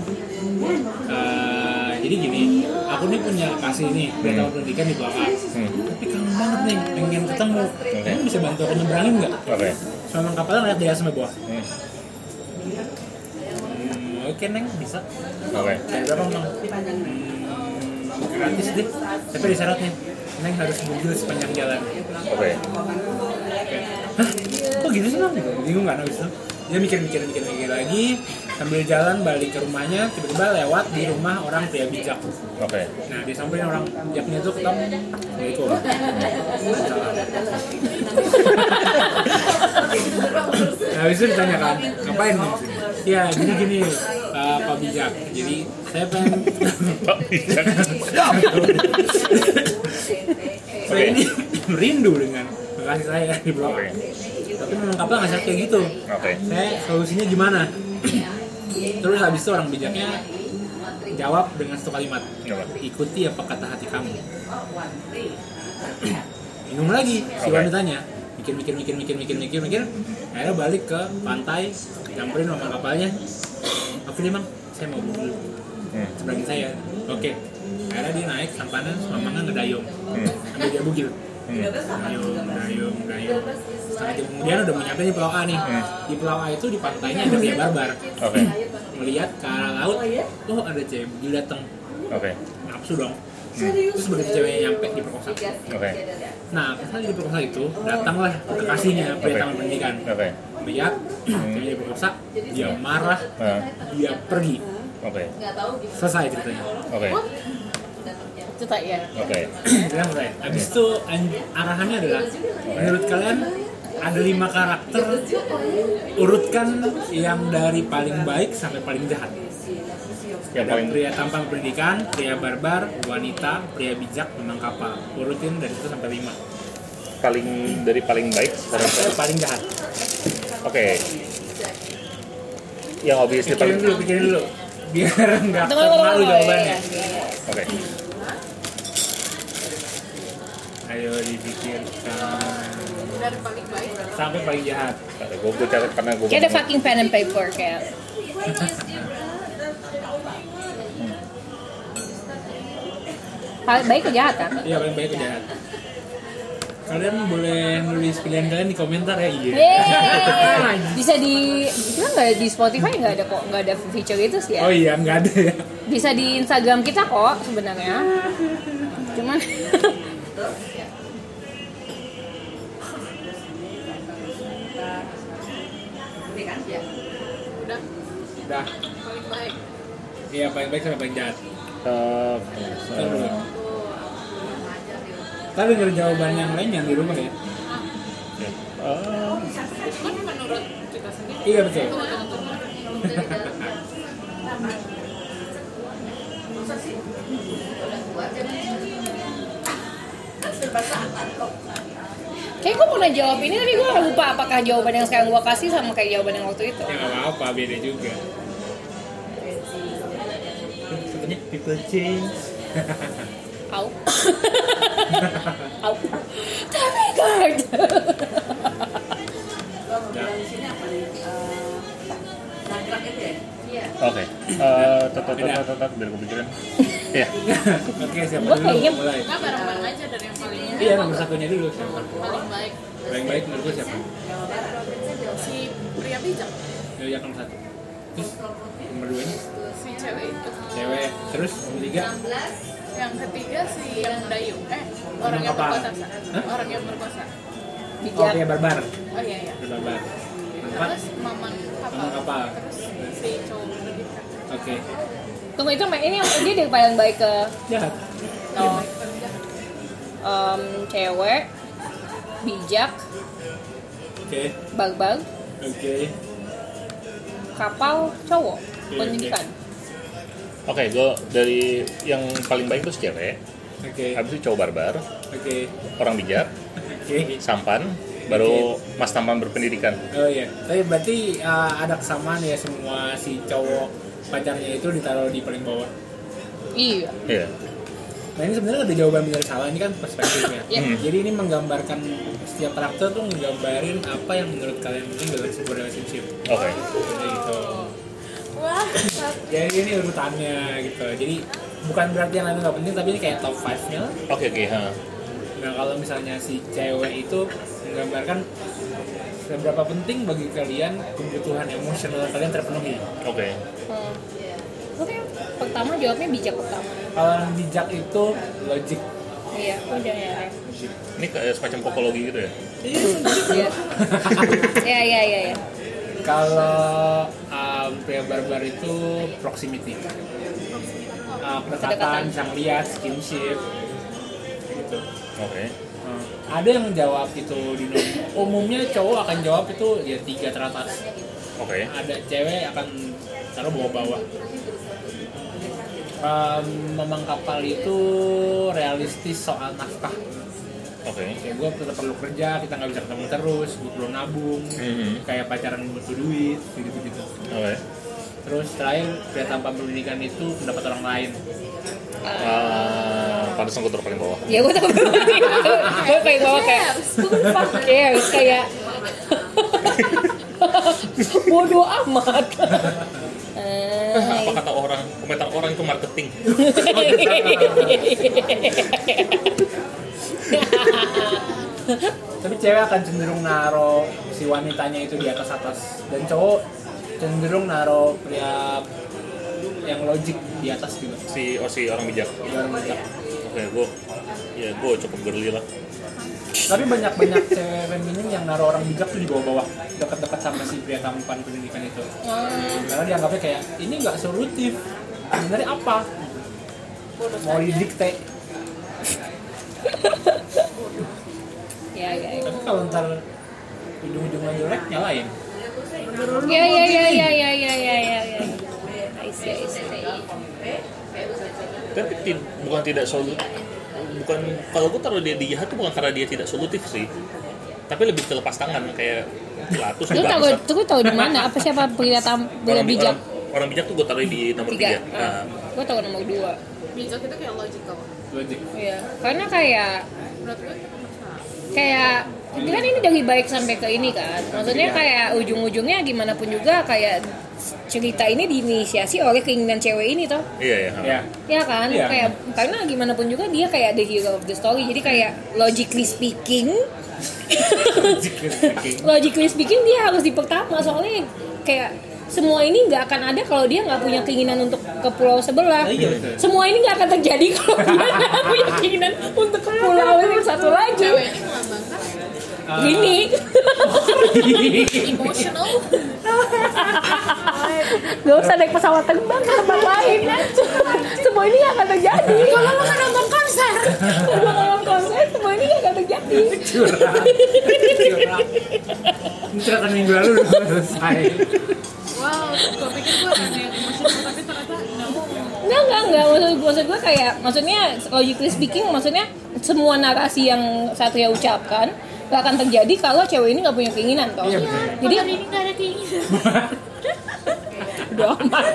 eh, jadi gini aku nih punya kasih nih dia tahu pendidikan di A Hmm. tapi kangen banget nih pengen ketemu Oke. kamu bisa bantu aku nyebrangin nggak Oke. sama kapalnya ngeliat dia sampai bawah Hmm. hmm, oke neng bisa Oke. Kayak berapa bang? Gratis deh tapi ada syaratnya neng harus bujul sepanjang jalan Oke. Hah? Kok gitu sih bang? Bingung kan abis itu? Dia mikir-mikir mikir-mikir lagi sambil jalan balik ke rumahnya tiba-tiba lewat di rumah orang pria bijak. Oke. Nah dia samperin orang bijaknya tuh ketemu Assalamualaikum. Nah habis itu ditanyakan ngapain nih? Ya gini gini uh, Pak bijak. Jadi saya pengen Pak bijak. saya ini rindu dengan kekasih saya di A. Oke. Tapi memang kapal nggak kayak gitu. Oke. saya solusinya gimana terus habis itu orang bijaknya jawab dengan satu kalimat ikuti apa kata hati kamu bingung lagi si wanitanya mikir mikir mikir mikir mikir mikir mikir. Akhirnya balik ke pantai nyamperin mama kapalnya. Oke deh bang saya mau dulu Hmm. seberangin saya. Oke. Akhirnya dia naik sampanan mamanya ngedayung. Hmm. sambil dia bugil. Hmm. dayung dayung dayung setengah jam kemudian udah mau nyampe di Pulau A nih. Di Pulau A itu di pantainya ada pria barbar. Oke. melihat ke arah laut oh ada cewek bugil datang Oke. nafsu dong terus begitu ceweknya nyampe diperkosa Oke. nah pas lagi diperkosa itu datanglah kekasihnya pria Oke. taman pendidikan. Oke. lihat ceweknya diperkosa dia marah Nah, dia pergi. Oke. selesai ceritanya. Oke. Cerita ya. Oke. Selesai habis itu an- arahannya adalah menurut kalian ada lima karakter urutkan yang dari paling baik sampai paling jahat Yang ada paling pria tanpa pendidikan, pria barbar, wanita, pria bijak, memang kapal. Urutin dari itu sampai lima. paling dari paling baik sekarang. Saya paling jahat. Oke. Yang obviously Pikirin paling dulu, pikirin dulu. Biar nggak Tunggu, tunggu, terpengaruh tunggu, jawabannya. iya, iya. Oke. Ayo dipikirkan Dari paling baik. sampai paling jahat. Gue gue catat karena gue Kayak ada fucking pen and paper kayak. Hal baik ke jahat kan? Iya paling baik ke jahat. Kalian boleh nulis pilihan kalian di komentar ya. Iya. Bisa di kita nggak di Spotify nggak ada kok nggak ada feature itu sih ya. Oh iya nggak ada ya. Bisa di Instagram kita kok sebenarnya. Cuman Udah Udah. paling baik. Iya paling baik sampai paling jahat. Dulu. Tapi denger jawaban yang lain yang di rumah ya. Menurut kita sendiri. Iya betul. Tunggu. Kayak gue pernah jawab ini tapi gue lupa apakah jawaban yang sekarang gue kasih sama kayak jawaban yang waktu itu. Ya apa-apa, beda juga. Sebenarnya people change. Au. Au. Tapi guard. Oke. Eh, tetap tetap tetap biar gue pikirin. Iya. Oke, siapa dulu? kayaknya- Mulai. Nah, bareng-bareng aja dari yang paling Iya, nomor satunya dulu siapa? paling baik. Paling baik menurut gue siapa? Si pria bijak, Ya, yang nomor satu. Terus nomor dua ini si cewek itu. Cewek. Terus nomor tiga Yang ketiga si yang dayu. Eh, orang yang apa? berkosa. Hah? Orang yang berkosa. Oh, Bijak. ya barbar. Oh iya iya. Barbar. Empat. Terus mamang kapal. Mamang kapal. Terus si cowok. Oke. Tunggu itu ini yang dia dari paling baik ke Jahat. oh, em, cewek, bijak, Oke. barbar, Oke. kapal, cowok, Oke, pendidikan. Oke, gue dari yang paling baik itu si cewek, Oke. habis itu cowok barbar, Oke. orang bijak, Oke. sampan, baru mas tampan berpendidikan. Oh iya, tapi berarti uh, ada kesamaan ya semua si cowok pacarnya itu ditaruh di paling bawah. Iya. Iya. Nah ini sebenarnya ada jawaban benar salah ini kan perspektifnya. Iya. Hmm. Jadi ini menggambarkan setiap karakter tuh menggambarin apa yang menurut kalian penting dalam sebuah relationship. Oke. Jadi gitu. Jadi ini urutannya gitu. Jadi bukan berarti yang lain nggak penting tapi ini kayak top 5-nya lah. Oke oke. ha. Nah kalau misalnya si cewek itu menggambarkan seberapa penting bagi kalian kebutuhan emosional kalian terpenuhi. Oke. Hmm. Oke, pertama jawabnya bijak pertama. Kalau yang bijak itu logik. Iya, udah ya. Ini kayak semacam kokologi gitu ya? Iya. Iya, iya, iya, iya. Kalau um, pria barbar itu proximity. Uh, kedekatan, bisa ngeliat, skinship, gitu. Oke. Uh, ada yang jawab itu di umumnya cowok akan jawab itu ya tiga teratas. Oke. Ada cewek akan taruh bawah-bawah. Um, memang kapal itu realistis soal nafkah. Oke. Kayak gue tetap perlu kerja, kita nggak bisa ketemu terus, gue perlu nabung, Mhm. kayak pacaran butuh duit, gitu gitu. Oke. Terus terakhir pria tanpa pendidikan itu pendapat orang lain. Ah, pantesan gue taruh paling bawah. Ya gue tau Gue kayak bawa kayak Fuck cares Kayak Bodoh amat Eh, Apa kata orang? Komentar orang itu marketing. Tapi cewek akan cenderung naro si wanitanya itu di atas atas dan cowok cenderung naro pria yang logik di atas juga. Si oh si orang bijak. Orang bijak. Oke, gue ya gue cukup girly lah. Tapi banyak banyak cewek feminim yang naro orang bijak tuh di bawah-bawah, dekat-dekat sama si pria tampan pendidikan itu. Karena dianggapnya kayak ini nggak solutif. Sebenarnya apa? Mau didikte ya, ya, ya. Tapi kalau ntar ujung-ujungnya jelek nyalain. Ya ya ya ya ya ya ya ya. ya. Tapi bukan tidak solutif. Bukan kalau gue taruh dia di jahat tuh bukan karena dia tidak solutif sih. Tapi lebih terlepas tangan kayak pelatuk. Lu tahu gue tahu di mana? Apa siapa pria tam pria bijak? Orang, orang bijak tuh gue taruh di nomor tiga. tiga. Nah. Gue tahu nomor dua. Bijak itu kayak logical Iya. Karena kayak kayak ini kan ini dari baik sampai ke ini kan. Maksudnya kayak ujung-ujungnya gimana pun juga kayak cerita ini diinisiasi oleh keinginan cewek ini toh. Iya ya. Ya. ya kan? Iya. kayak karena gimana pun juga dia kayak the hero of the story. Jadi kayak logically speaking logically speaking. dia harus di pertama soalnya kayak semua ini nggak akan ada kalau dia nggak punya keinginan untuk ke pulau sebelah. Oh, iya, betul. Semua ini nggak akan terjadi kalau dia nggak punya keinginan untuk ke pulau yang satu lagi. Ini melambangkan Ah, Gini, emotional. gak usah naik pesawat terbang ke tempat lain. Semua ini nggak akan terjadi. Kalau lo kan nonton konser. Kalau nonton konser, semua curang curang ini cerita minggu lalu udah selesai Wow, gue pikir gue akan yang emosional tapi ternyata nggak. Enggak, enggak, enggak. Maksud, maksud gue kayak, maksudnya logically speaking, maksudnya semua narasi yang Satria ucapkan gak akan terjadi kalau cewek ini gak punya keinginan toh. Iya. Jadi ini nggak ada keinginan. udah amat.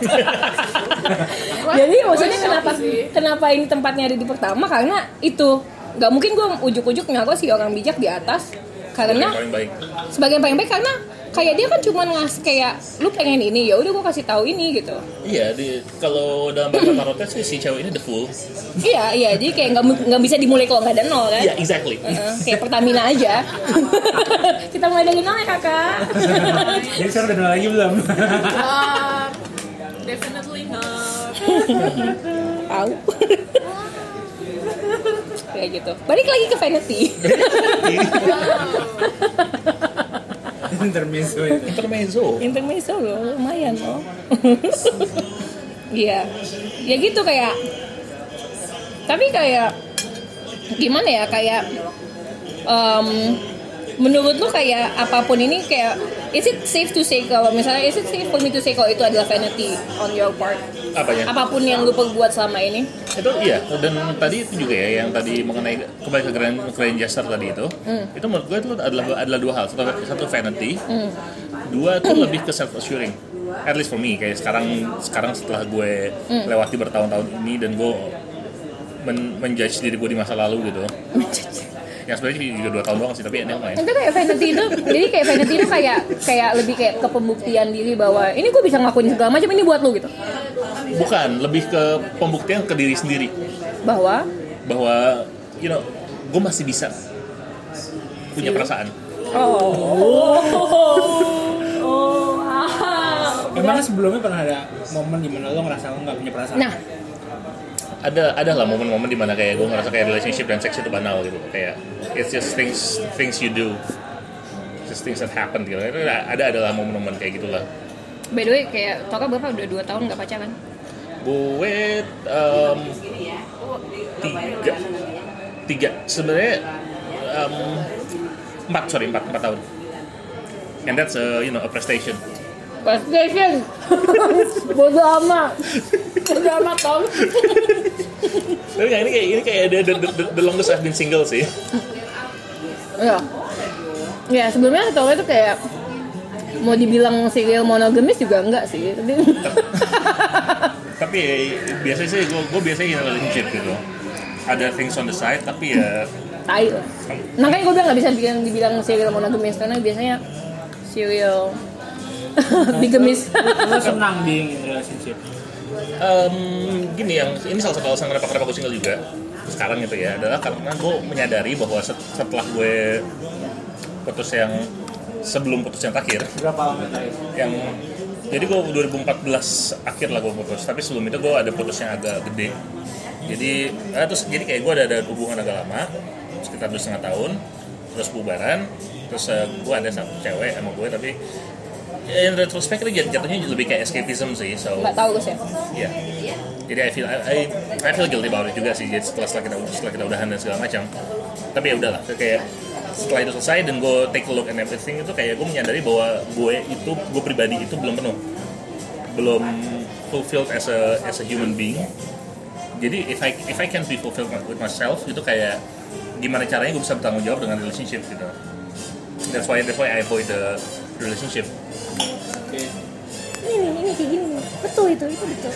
Jadi maksudnya kenapa kenapa ini tempatnya ada di pertama karena itu nggak mungkin gue ujuk-ujuk ngaruh si orang bijak di atas karena Yang paling baik sebagian paling baik karena kayak dia kan cuma ngasih kayak lu pengen ini ya udah gue kasih tahu ini gitu. Iya di, kalau dalam bahasa tarotnya sih si cewek ini the fool. Iya iya jadi kayak nggak nggak bisa dimulai kalau nggak ada nol kan? Iya exactly. Heeh, kayak Pertamina aja. Kita mulai dari nol ya kakak? Jadi sekarang udah nol lagi belum? Um, definitely not. tahu kayak gitu. Balik lagi ke vanity intermezzo. Itu intermezzo. Intermezzo loh lumayan loh iya. Ya gitu kayak tapi kayak gimana ya kayak em, menurut lu kayak apa pun ini kayak is it safe to say kalau misalnya is it safe for me to say kalau itu adalah vanity on your part? Apanya? Apa pun yang lu perbuat selama ini? Itu iya dan tadi itu juga ya yang tadi mengenai kembali ke grand, grand gesture tadi itu. Itu menurut gue itu adalah adalah dua hal satu satu vanity dua itu lebih ke self assuring at least for me kayak sekarang sekarang setelah gue lewati bertahun-tahun ini dan gue men menjudge diri gue di masa lalu gitu yang sebenarnya juga dua tahun doang sih tapi ini lumayan itu kayak vanity itu jadi kayak vanity itu kayak kayak lebih kayak ke pembuktian diri bahwa ini gue bisa ngelakuin segala macam ini buat lu gitu. Bukan lebih ke pembuktian ke diri sendiri. Bahwa? Bahwa you know gue masih bisa punya perasaan. Oh. Oh wow. emang sebelumnya pernah ada momen di mana lo ngerasa lo nggak punya perasaan? Nah ada ada lah momen-momen di mana kayak gue ngerasa kayak relationship dan seks itu banal gitu. Kayak it's just things things you do. Just things that happen gitu. Itu ada ada adalah momen-momen kayak gitulah. By the way kayak Toka berapa? Udah dua tahun nggak pacaran? Gue um, tiga. Tiga. Sebenarnya um, empat sorry empat empat tahun. And that's a you know a prestation PlayStation bodo amat. Bodo amat Tom. Tapi yang ini kayak ini kayak the, the, the, the longest I've been single sih. Ya ya sebelumnya Toka itu kayak mau dibilang serial monogamis juga enggak sih. Tapi tapi biasanya sih gue gue biasanya in relationship gitu. Ada things on the side tapi ya tai lah. Makanya gue bilang nggak bisa dibilang, dibilang serial monogamis karena biasanya serial bigamis lo senang being in relationship? Em, gini yang ini salah satu alasan kenapa kenapa gue single juga sekarang gitu ya adalah karena gue menyadari bahwa set- setelah gue putus yang sebelum putus yang terakhir berapa lama terakhir? yang jadi gue 2014 akhir lah gue putus tapi sebelum itu gue ada putus yang agak gede. Jadi eh, terus jadi kayak gue ada ada hubungan agak lama sekitar dua setengah tahun terus bubaran terus eh, gue ada satu cewek sama gue tapi in retrospect itu jat- jatuhnya lebih kayak escapism sih so. Nggak tahu gue sih. Ya jadi I feel I, I, I feel guilty about it juga sih jadi setelah setelah kita setelah kita udahan dan segala macam. Tapi ya udahlah kayak setelah itu selesai dan gue take a look and everything itu kayak gue menyadari bahwa gue itu gue pribadi itu belum penuh. Belum fulfilled as a as a human being. Jadi if I if I can be fulfilled with myself itu kayak gimana caranya gue bisa bertanggung jawab dengan relationship gitu. That's why that's why I avoid the relationship oke ini ini kayak gini. Betul itu itu betul.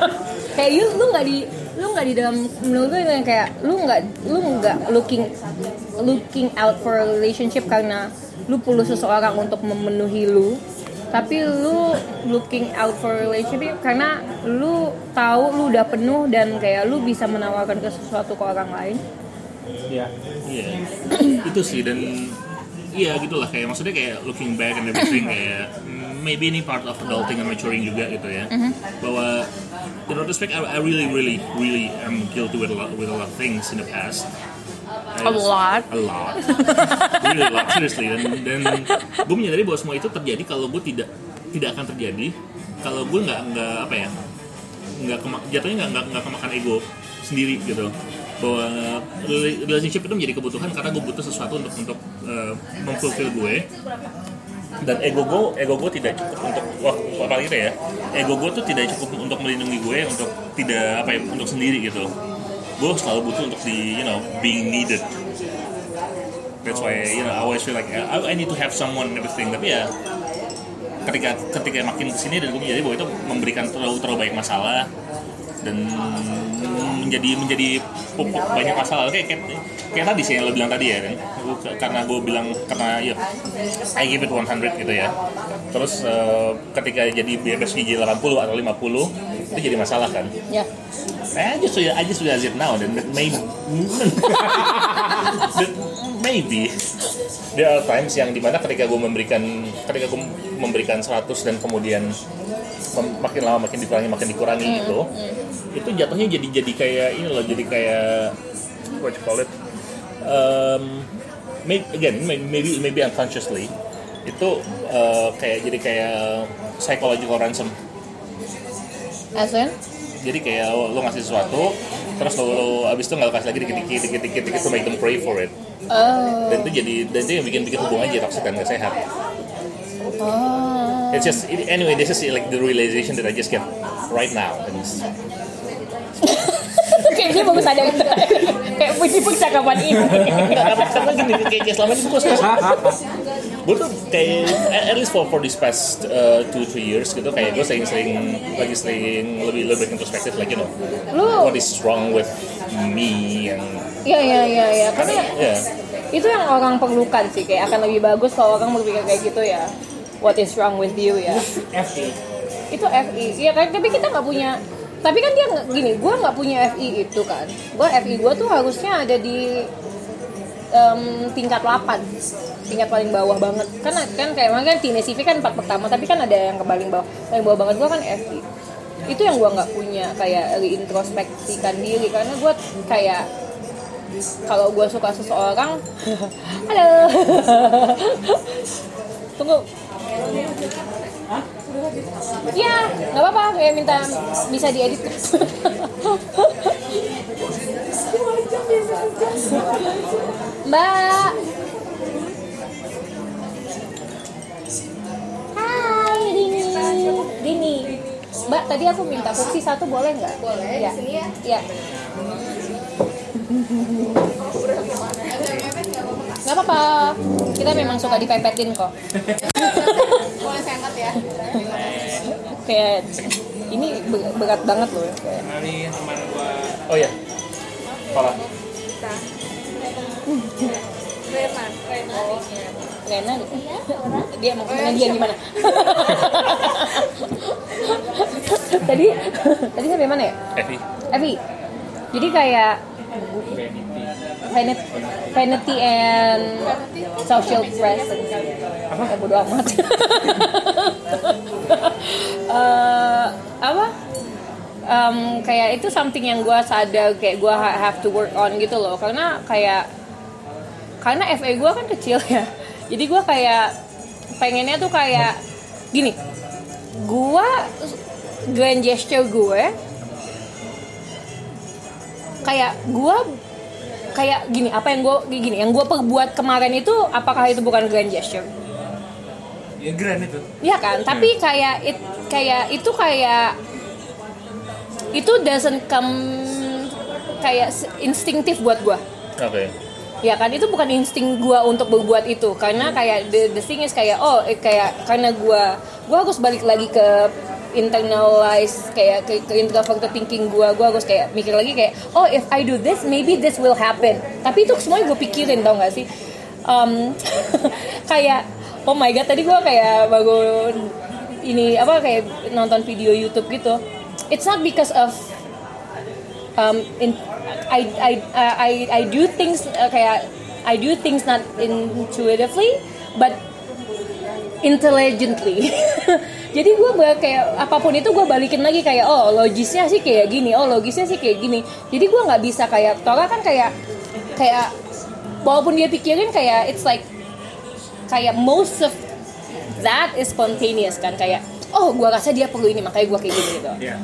Kayak you lu nggak di lu nggak di dalam menurut gue yang kayak lu nggak lu nggak looking looking out for a relationship karena lu perlu seseorang untuk memenuhi lu. Tapi lu looking out for relationship karena lu tahu lu udah penuh dan kayak lu bisa menawarkan ke sesuatu ke orang lain. Ya Iya, itu sih dan iya gitulah kayak maksudnya kayak looking back and everything kayak mm, maybe ini part of adulting and maturing juga gitu ya. Bahwa in retrospect I, I really really really am guilty with a lot with a lot of things in the past. I A lot? A lot. really a lot seriously dan dan gue menyadari bahwa semua itu terjadi kalau gue tidak tidak akan terjadi kalau gue nggak nggak apa ya nggak kema- jatuhnya nggak nggak nggak kemakan ego sendiri gitu bahwa rela- relationship itu menjadi kebutuhan karena gue butuh sesuatu untuk untuk uh, memfulfill gue. Dan ego gue ego gue tidak cukup untuk wah apalagi itu ya? Ego gue tuh tidak cukup untuk melindungi gue untuk tidak apa ya untuk sendiri gitu. Gue selalu butuh untuk di you know being needed. That's why you know I always feel like I, I need to have someone and everything. Tapi ya ketika ketika makin ke sini dan gue menjadi bahwa itu memberikan terlalu terlalu banyak masalah dan menjadi menjadi pupuk banyak masalah. Kayak kayak, kayak tadi sih yang lo bilang tadi ya kan? Karena gue bilang karena ya I give it 100 gitu ya. Terus eh, ketika jadi BPSG 80 atau 50 itu jadi masalah kan? Ya. I just I just realize it now then that maybe that maybe there are times yang di mana ketika gue memberikan ketika gue memberikan 100 dan kemudian makin lama makin dikurangi makin dikurangi gitu itu jatuhnya jadi jadi kayak ini loh jadi kayak what you call it? Um, may- again may- maybe maybe unconsciously. Itu uh, kayak jadi kayak psychological ransom. As in? Jadi kayak lo, ngasih sesuatu terus lo, lo abis itu nggak kasih lagi dikit dikit dikit dikit dikit to make them pray for it. Oh. Dan itu jadi dan itu yang bikin bikin hubungan jadi toxic dan gak sehat. Oh. It's just anyway this is like the realization that I just get right now. And it's- kayak dia bagus sadar kayak puji percakapan ini. Karena karena gini kayak kayak selama ini gue gue tuh kayak at least for for this past uh, two three years gitu kayak gue sering-sering lagi sering lebih lebih introspektif like you know lu what is wrong with me and iya iya iya iya. Karena ya itu yang orang perlukan sih kayak akan lebih bagus kalau orang berpikir kayak gitu ya. What is wrong with you ya? FI itu FI iya kan tapi kita nggak punya tapi kan dia gini gue nggak punya FI itu kan. Gue FI gue tuh harusnya ada di em, tingkat 8 tingkat paling bawah banget. Kan kan kayak kan Tine CV kan empat pertama tapi kan ada yang ke paling bawah paling bawah banget gue kan FI itu yang gue nggak punya kayak reintrospeksikan diri. Karena gue kayak kalau gue suka seseorang halo. Tunggu ya nggak apa-apa kayak minta bisa diedit. Mbak. Hai Dini. Dini. Mbak tadi aku minta kursi satu boleh nggak? Boleh ya. di sini ya. Ya nggak apa-apa. Kita memang suka dipepetin kok. Boleh saya angkat ya? kayak ini be- berat banget loh. Kayak Kenalin teman gua. Oh ya Kepala. Rena. Rena. Rena? Dia mau ke mana dia gimana? Tadi tadi sampai mana ya? Evi. Evi. Jadi kayak vanity, vanity and social presence apa? Ya, bodo amat. Eh, apa? Em, kayak itu something yang gue sadar kayak gue have to work on gitu loh. Karena kayak karena FA gue kan kecil ya. Jadi gue kayak pengennya tuh kayak gini. Gue grand gesture gue kayak gue kayak gini apa yang gue gini yang gue perbuat kemarin itu apakah itu bukan grand gesture? Ya grand itu. Iya kan? Tapi kayak it, kayak itu kayak itu doesn't come kayak instinktif buat gue oke ya kan itu bukan insting gue untuk berbuat itu. Karena kayak the, the thing is kayak oh eh, kayak karena gue gue harus balik lagi ke internalize kayak ke, ke introverted thinking gue gue harus kayak mikir lagi kayak oh if I do this maybe this will happen. Tapi itu semuanya gue pikirin tau gak sih? Um, kayak oh my god tadi gue kayak baru ini apa kayak nonton video YouTube gitu. It's not because of um, in, I, I, I, I do things uh, kayak I do things not intuitively but intelligently. Jadi gue kayak apa pun itu gue balikin lagi kayak oh logisnya sih kayak gini oh logisnya sih kayak gini. Jadi gue nggak bisa kayak Tora kan kayak kayak walaupun dia pikirin kayak it's like kayak most of that is spontaneous kan kayak oh gue rasa dia perlu ini makanya gue kayak gini gitu. Ya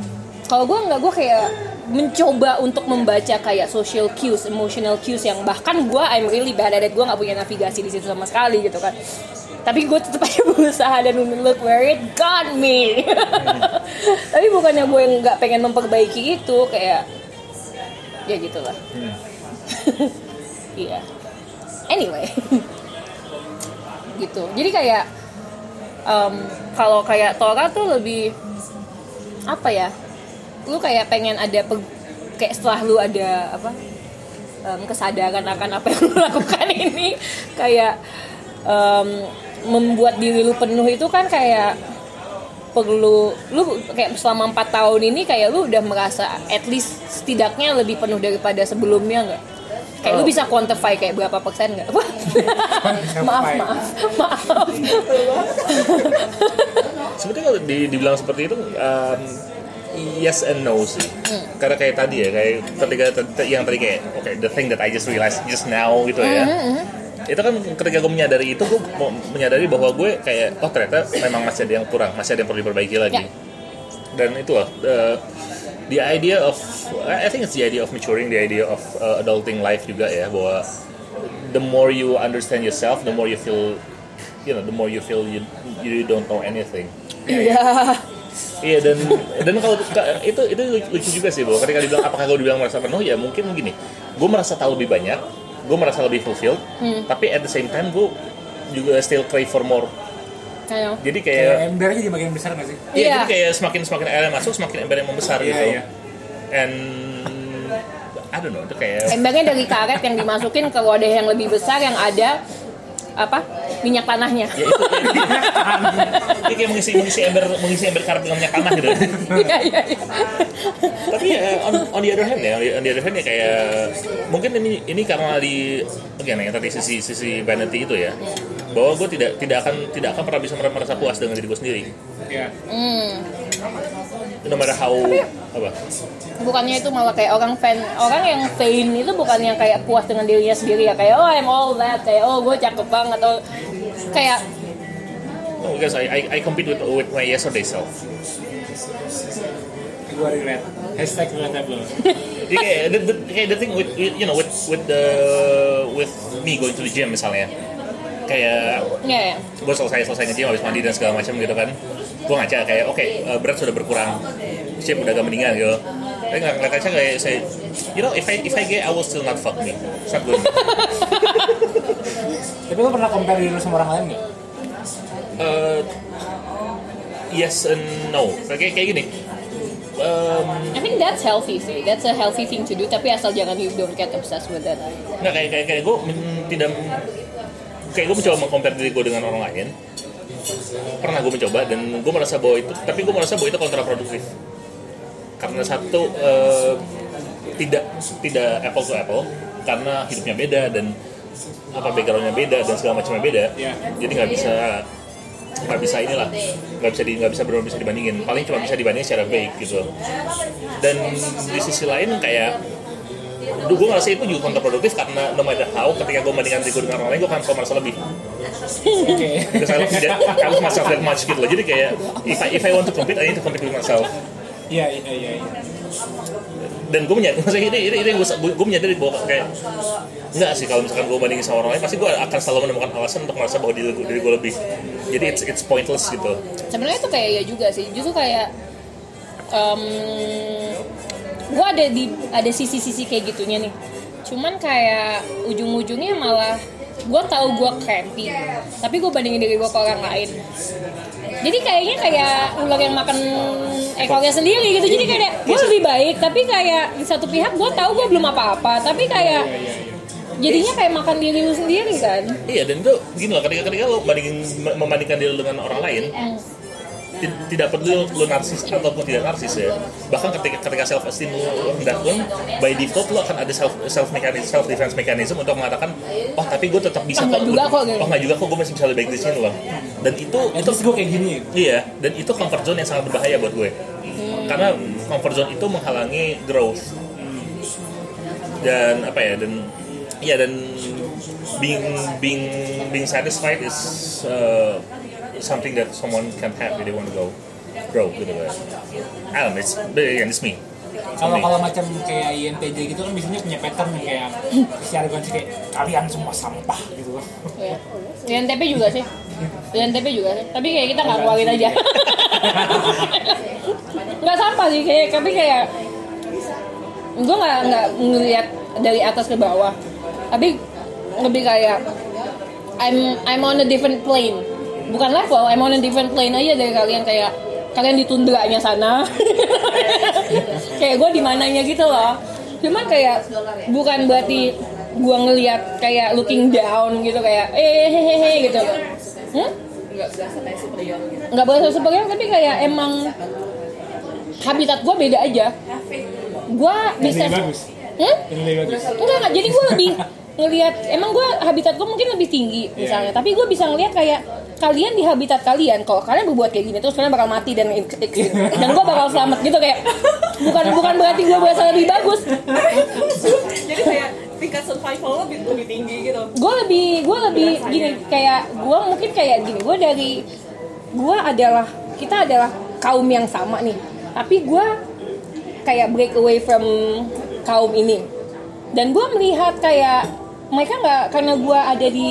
kalau gue nggak gue kayak mencoba untuk membaca kayak social cues, emotional cues yang bahkan gue I'm really bad at it, gue nggak punya navigasi di situ sama sekali gitu kan. Tapi gue tetap aja berusaha dan look where it got me. Tapi bukannya gue nggak pengen memperbaiki itu kayak ya gitulah. Iya. anyway, gitu. Jadi kayak em, kalau kayak Tora tuh lebih apa ya? Lu kayak pengen ada pe- kayak setelah lu ada apa? em, kesadaran akan apa yang lu lakukan ini kayak em, membuat diri lu penuh itu kan kayak perlu lu kayak selama empat tahun ini kayak lu udah merasa at least setidaknya lebih penuh daripada sebelumnya nggak? Kayak lu Oh. bisa quantify kayak berapa persen nggak? Maaf maaf maaf. sebetulnya kalau di, dibilang seperti itu um, yes and no sih. Karena kayak tadi ya kayak ketika yang tadi kayak oke the thing that I just realized just now gitu ya. Itu kan ketika gue menyadari itu gue menyadari bahwa gue kayak oh ternyata memang masih ada yang kurang masih ada yang perlu diperbaiki lagi. Ya. dan itu loh the, the idea of I think it's the idea of maturing the idea of uh, adulting life juga ya bahwa the more you understand yourself the more you feel you know the more you feel you you don't know anything. Iya. Iya dan dan kalau ka- itu itu lucu juga sih bahwa ketika dibilang apakah gue dibilang merasa penuh? Ya mungkin gini. Gue merasa tahu lebih banyak gue merasa lebih fulfilled tapi at the same time gue juga still crave for more. Kayak jadi Kayak kayak embernya jadi makin besar nggak sih? iya Iya. jadi kayak semakin semakin air yang masuk semakin ember yang membesar Iya, gitu. iya. and I don't know itu kayak Embernya dari karet yang dimasukin ke wadah yang lebih besar yang ada apa minyak tanahnya. ya itu kayak mengisi mengisi ember mengisi ember karet dengan minyak tanah gitu Iya iya iya. tapi ya on, on the other hand ya on the, other hand ya kayak mungkin ini ini karena di again yang tadi sisi sisi vanity itu ya bahwa gue tidak tidak akan tidak akan pernah bisa merasa puas dengan diri gue sendiri Iya. Hmm. No matter how apa? Bukannya itu malah kayak orang fan orang yang vain itu bukannya kayak puas dengan dirinya sendiri ya? Kayak oh I'm all that. Kayak oh gue cakep banget. Oh kayak no, because I, I I compete with with my yesterday self. Gue relate. Hashtag relatable. jadi kayak the, the, kayak the thing with you know with with the with me going to the gym misalnya. Kayak ya ya. gue selesai selesai nge-gym habis mandi dan segala macam gitu kan gue ngaca kayak oke eh, berat sudah berkurang shape udah agak mendingan gitu tapi nggak ngeliat kaca kayak saya you know if I if I gay I will still not fuck me it's not good Tapi lo pernah compare diri lo sama orang lain nggak? Eh, yes and no kayak kayak gini Em, I think that's healthy sih. That's a healthy thing to do. Tapi asal jangan you don't get obsessed with that. nggak kayak kayak kayak gue tidak kayak gue mencoba mengcompare diri gue dengan orang lain pernah gue mencoba dan gue merasa bahwa itu tapi gue merasa bahwa itu kontraproduktif. Karena satu eh, tidak tidak apple to apple karena hidupnya beda dan apa backgroundnya beda dan segala macamnya beda Iya. jadi nggak bisa nggak bisa inilah nggak bisa di nggak bisa benar bisa dibandingin. Paling cuma bisa dibandingin secara baik gitu. Dan di sisi lain kayak gue ngerasa itu juga kontraproduktif karena no matter how ketika gue bandingkan diri gue dengan orang lain gue akan merasa lebih Oke. because I love, that, I love myself that much gitu loh jadi kayak if I, if I want to compete I need to compete with myself Iya iya iya. iya. dan gue menyadari maksudnya ini ini, ini gue, gue menyadari bahwa kayak enggak sih kalau misalkan gue bandingin sama orang lain pasti gue akan selalu menemukan alasan untuk merasa bahwa diri, diri gue lebih jadi it's it's pointless gitu sebenarnya itu kayak ya juga sih justru kayak um, gue ada di ada sisi-sisi kayak gitunya nih cuman kayak ujung-ujungnya malah gue tahu gue crampy tapi gue bandingin diri gue ke orang lain. Jadi kayaknya kayak ular yang makan ekornya sendiri gitu. Jadi kayak gue lebih baik tapi kayak di satu pihak gue tahu gue belum apa-apa. Tapi kayak jadinya kayak makan diri lu sendiri kan? Iya dan itu begini loh ketika ketika lo bandingin membandingkan diri dengan orang lain ti- tidak peduli lo narsis ataupun tidak narsis ya. Bahkan ketika ketika self esteem lo rendah pun by default lo akan ada self self mechanism self defense mechanism untuk mengatakan oh tapi gue tetap bisa Oh, nggak juga kok, gitu. oh nggak juga kok gue masih bisa lebih baik di sini loh. Dan itu itu least gue kayak gini. iya dan itu comfort zone yang sangat berbahaya buat gue. Karena comfort zone itu menghalangi growth. Dan apa ya dan ya dan being being being satisfied is uh, something that someone can have if they want to go grow gitu kan know it's again it's me kalau kalau macam kayak INTJ gitu kan biasanya punya pattern yang kayak si arogansi kayak kalian semua sampah gitu loh. Iya. INTP juga sih. INTP juga sih. Tapi kayak kita nggak keluarin aja. Nggak sampah sih kayak tapi kayak gue nggak nggak ngeliat dari atas ke bawah. Tapi lebih kayak I'm I'm on a different plane. Bukan level, I'm on a different plane aja dari kalian kayak kalian di tundranya sana. kayak gue di mananya gitu loh. Cuman kayak bukan berarti gue ngeliat kayak looking down gitu kayak eh hehehe gitu. Hmm? nggak berasa kayak superior gitu tapi kayak emang habitat gue beda aja gue bisa. Hmm? Enggak enggak jadi gue lebih ngelihat emang gue habitat gue mungkin lebih tinggi misalnya tapi gue bisa ngelihat kayak kalian di habitat kalian kalau kalian berbuat kayak gini terus kalian bakal mati dan dan gue bakal selamat gitu kayak bukan bukan berarti gue berasa lebih bagus. Jadi kayak tingkat survival lebih, lebih tinggi gitu. Gue lebih gue lebih gini kayak gue mungkin kayak gini gue dari gue adalah kita adalah kaum yang sama nih. Tapi gue kayak break away from kaum ini. Dan gue melihat kayak mereka nggak karena gue ada di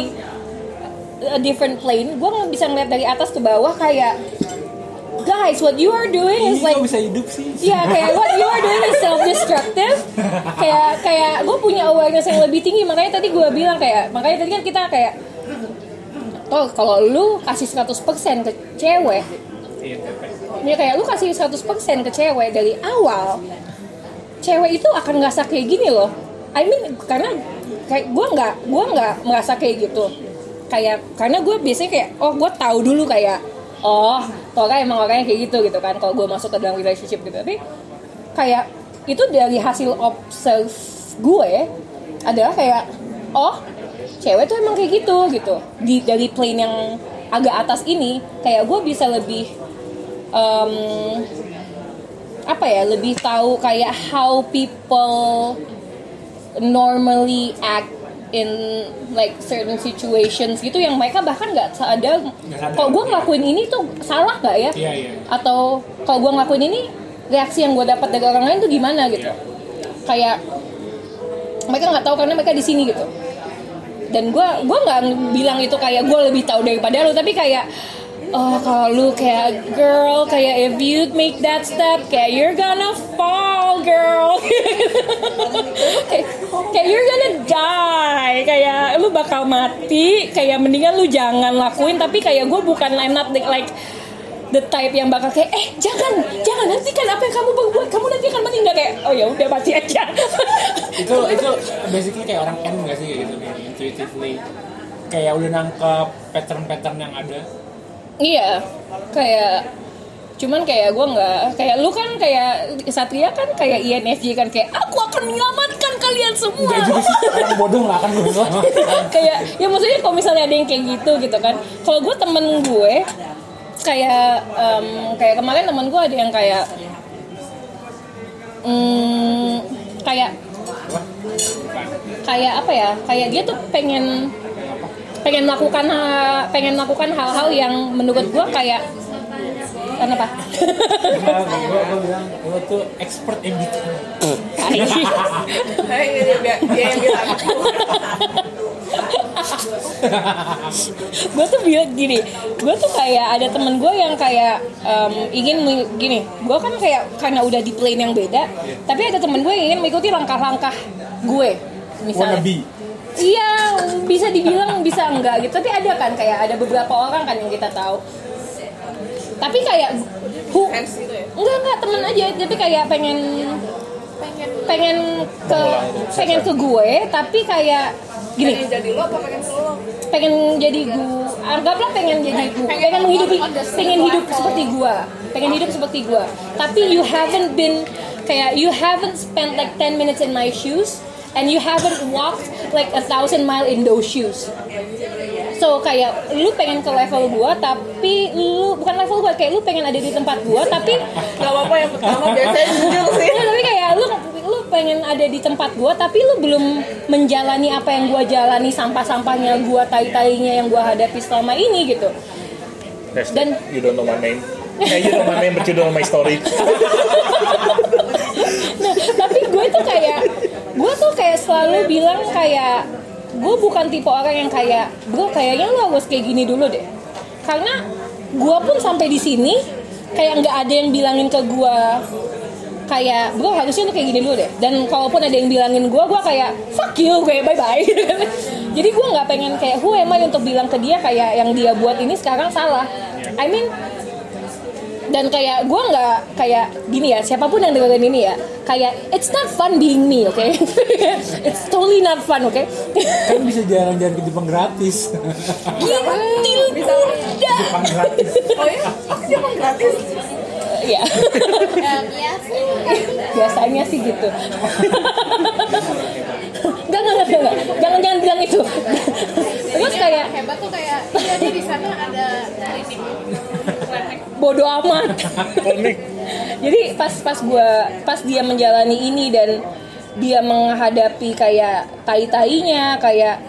a different plane gue bisa ngeliat dari atas ke bawah kayak guys what you are doing is like bisa hidup sih? Iya kayak what you are doing is self destructive. kayak kayak gue punya awareness yang lebih tinggi makanya tadi gue bilang kayak makanya tadi kan kita kayak oh kalau lu kasih 100% ke cewek Iya, ya kayak lu kasih 100% ke cewek dari awal cewek itu akan ngerasa kayak gini loh I mean karena kayak gue nggak gue nggak merasa kayak gitu kayak karena gue biasanya kayak oh gue tahu dulu kayak oh Tora emang orangnya kayak gitu gitu kan kalau gue masuk ke dalam relationship gitu. Tapi kayak itu dari hasil observe gue adalah kayak oh cewek tuh emang kayak gitu gitu. Di dari plane yang agak atas ini kayak gue bisa lebih em, apa ya lebih tahu kayak how people normally act in like certain situations gitu yang mereka bahkan nggak sadar sadar. kalau gue ngelakuin ini tuh salah nggak ya Iya, iya. atau kalau gue ngelakuin ini reaksi yang gue dapat dari orang lain tuh gimana gitu Iya. kayak mereka nggak tahu karena mereka di sini gitu dan gue gue nggak bilang itu kayak gue lebih tahu daripada lu tapi kayak oh kalau lu kayak girl kayak if you make that step kayak you're gonna fall girl. Kayak, kayak you're gonna die. Kayak lu bakal mati. Kayak mendingan lu jangan lakuin. Tapi kayak gue bukan I'm not like the type yang bakal kayak eh jangan jangan nanti kan apa yang kamu berbuat kamu nanti akan meninggal kayak oh ya udah mati aja. Itu itu basically kayak orang N nggak sih? Gitu intuitively. Kayak udah nangkep pattern-pattern yang ada Iya, kayak cuman kayak gue nggak kayak lu kan kayak Satria kan kayak INFJ kan kayak aku akan menyelamatkan kalian semua. Enggak juga sih orang bodoh nggak akan gue kayak ya maksudnya kalau misalnya ada yang kayak gitu gitu kan. Kalau gue temen gue kayak em, kayak kemarin temen gue ada yang kayak hmm, kayak kayak apa ya kayak dia tuh pengen pengen melakukan pengen melakukan hal-hal yang menurut gue kayak kenapa gue gue bilang lo tuh expert in. Kayak dia, yang bilang gue tuh bilang gini gue tuh kayak ada temen gue yang kayak em, ingin gini gue kan kayak karena udah di plane yang beda tapi ada temen gue yang ingin mengikuti langkah-langkah gue misalnya. Wannabe Iya, bisa dibilang bisa enggak gitu. Tapi ada kan kayak ada beberapa orang kan yang kita tahu. Tapi kayak fans gitu ya? Enggak enggak temen aja, tapi kayak pengen pengen ke pengen ke gue, tapi kayak gini, pengen jadi lo apa pengen ke lo? Pengen jadi gue, anggaplah pengen jadi gue, pengen menghidupi, pengen hidup seperti gue, pengen hidup seperti gue. Tapi you haven't been kayak you haven't spent like 10 minutes in my shoes and you haven't walked like a thousand mile in those shoes. So kayak lu pengen ke level gua tapi lu bukan level gua kayak lu pengen ada di tempat gua tapi gak apa-apa yang pertama biasanya jujur sih Iya, tapi kayak lu lu pengen ada di tempat gua tapi lu belum menjalani apa yang gua jalani sampah-sampahnya gua tai-tainya yang gua hadapi selama ini gitu. Hashtag, Dan- you don't know my name. Eh, you know my name, but you don't know my story. Nah, kayak selalu bilang kayak gue bukan tipe orang yang kayak bro kayaknya lo harus kayak gini dulu deh. Karena gue pun sampai di sini kayak nggak ada yang bilangin ke gue kayak bro harusnya lo kayak gini dulu deh. Dan kalaupun ada yang bilangin gue gue kayak fuck you gue bye bye jadi gue nggak pengen kayak who am I? untuk bilang ke dia kayak yang dia buat ini sekarang salah. I mean dan kayak gue nggak kayak gini ya siapa pun yang dengerin ini ya kayak it's not fun being me oke it's totally not fun oke kan bisa jalan-jalan ke Jepang gratis. Gintil kuda Jepang gratis. Oh iya? Aku Jepang gratis. ya biasanya sih gitu. Enggak, enggak, enggak, enggak. Jangan, jangan bilang itu. Terus kayak hebat tuh kayak iya di sana ada bodoh amat. Komik. Jadi pas pas gua pas dia menjalani ini dan dia menghadapi kayak tai-tainya kayak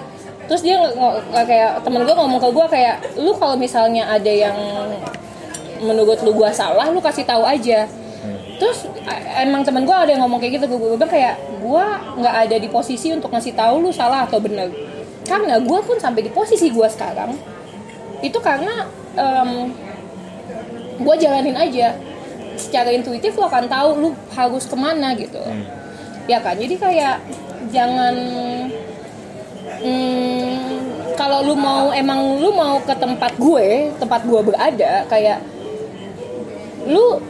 terus dia kayak temen gue ngomong ke gue kayak lu kalau misalnya ada yang menurut lu gua salah lu kasih tahu aja terus emang temen gue ada yang ngomong kayak gitu gue bilang kayak gue nggak ada di posisi untuk ngasih tahu lu salah atau benar karena gue pun sampai di posisi gue sekarang itu karena em, gue jalanin aja. Secara intuitif lo akan tahu lu harus ke mana gitu. Ya kan? Jadi kayak jangan hmm, kalau lu mau emang lu mau ke tempat gue tempat gue berada kayak lu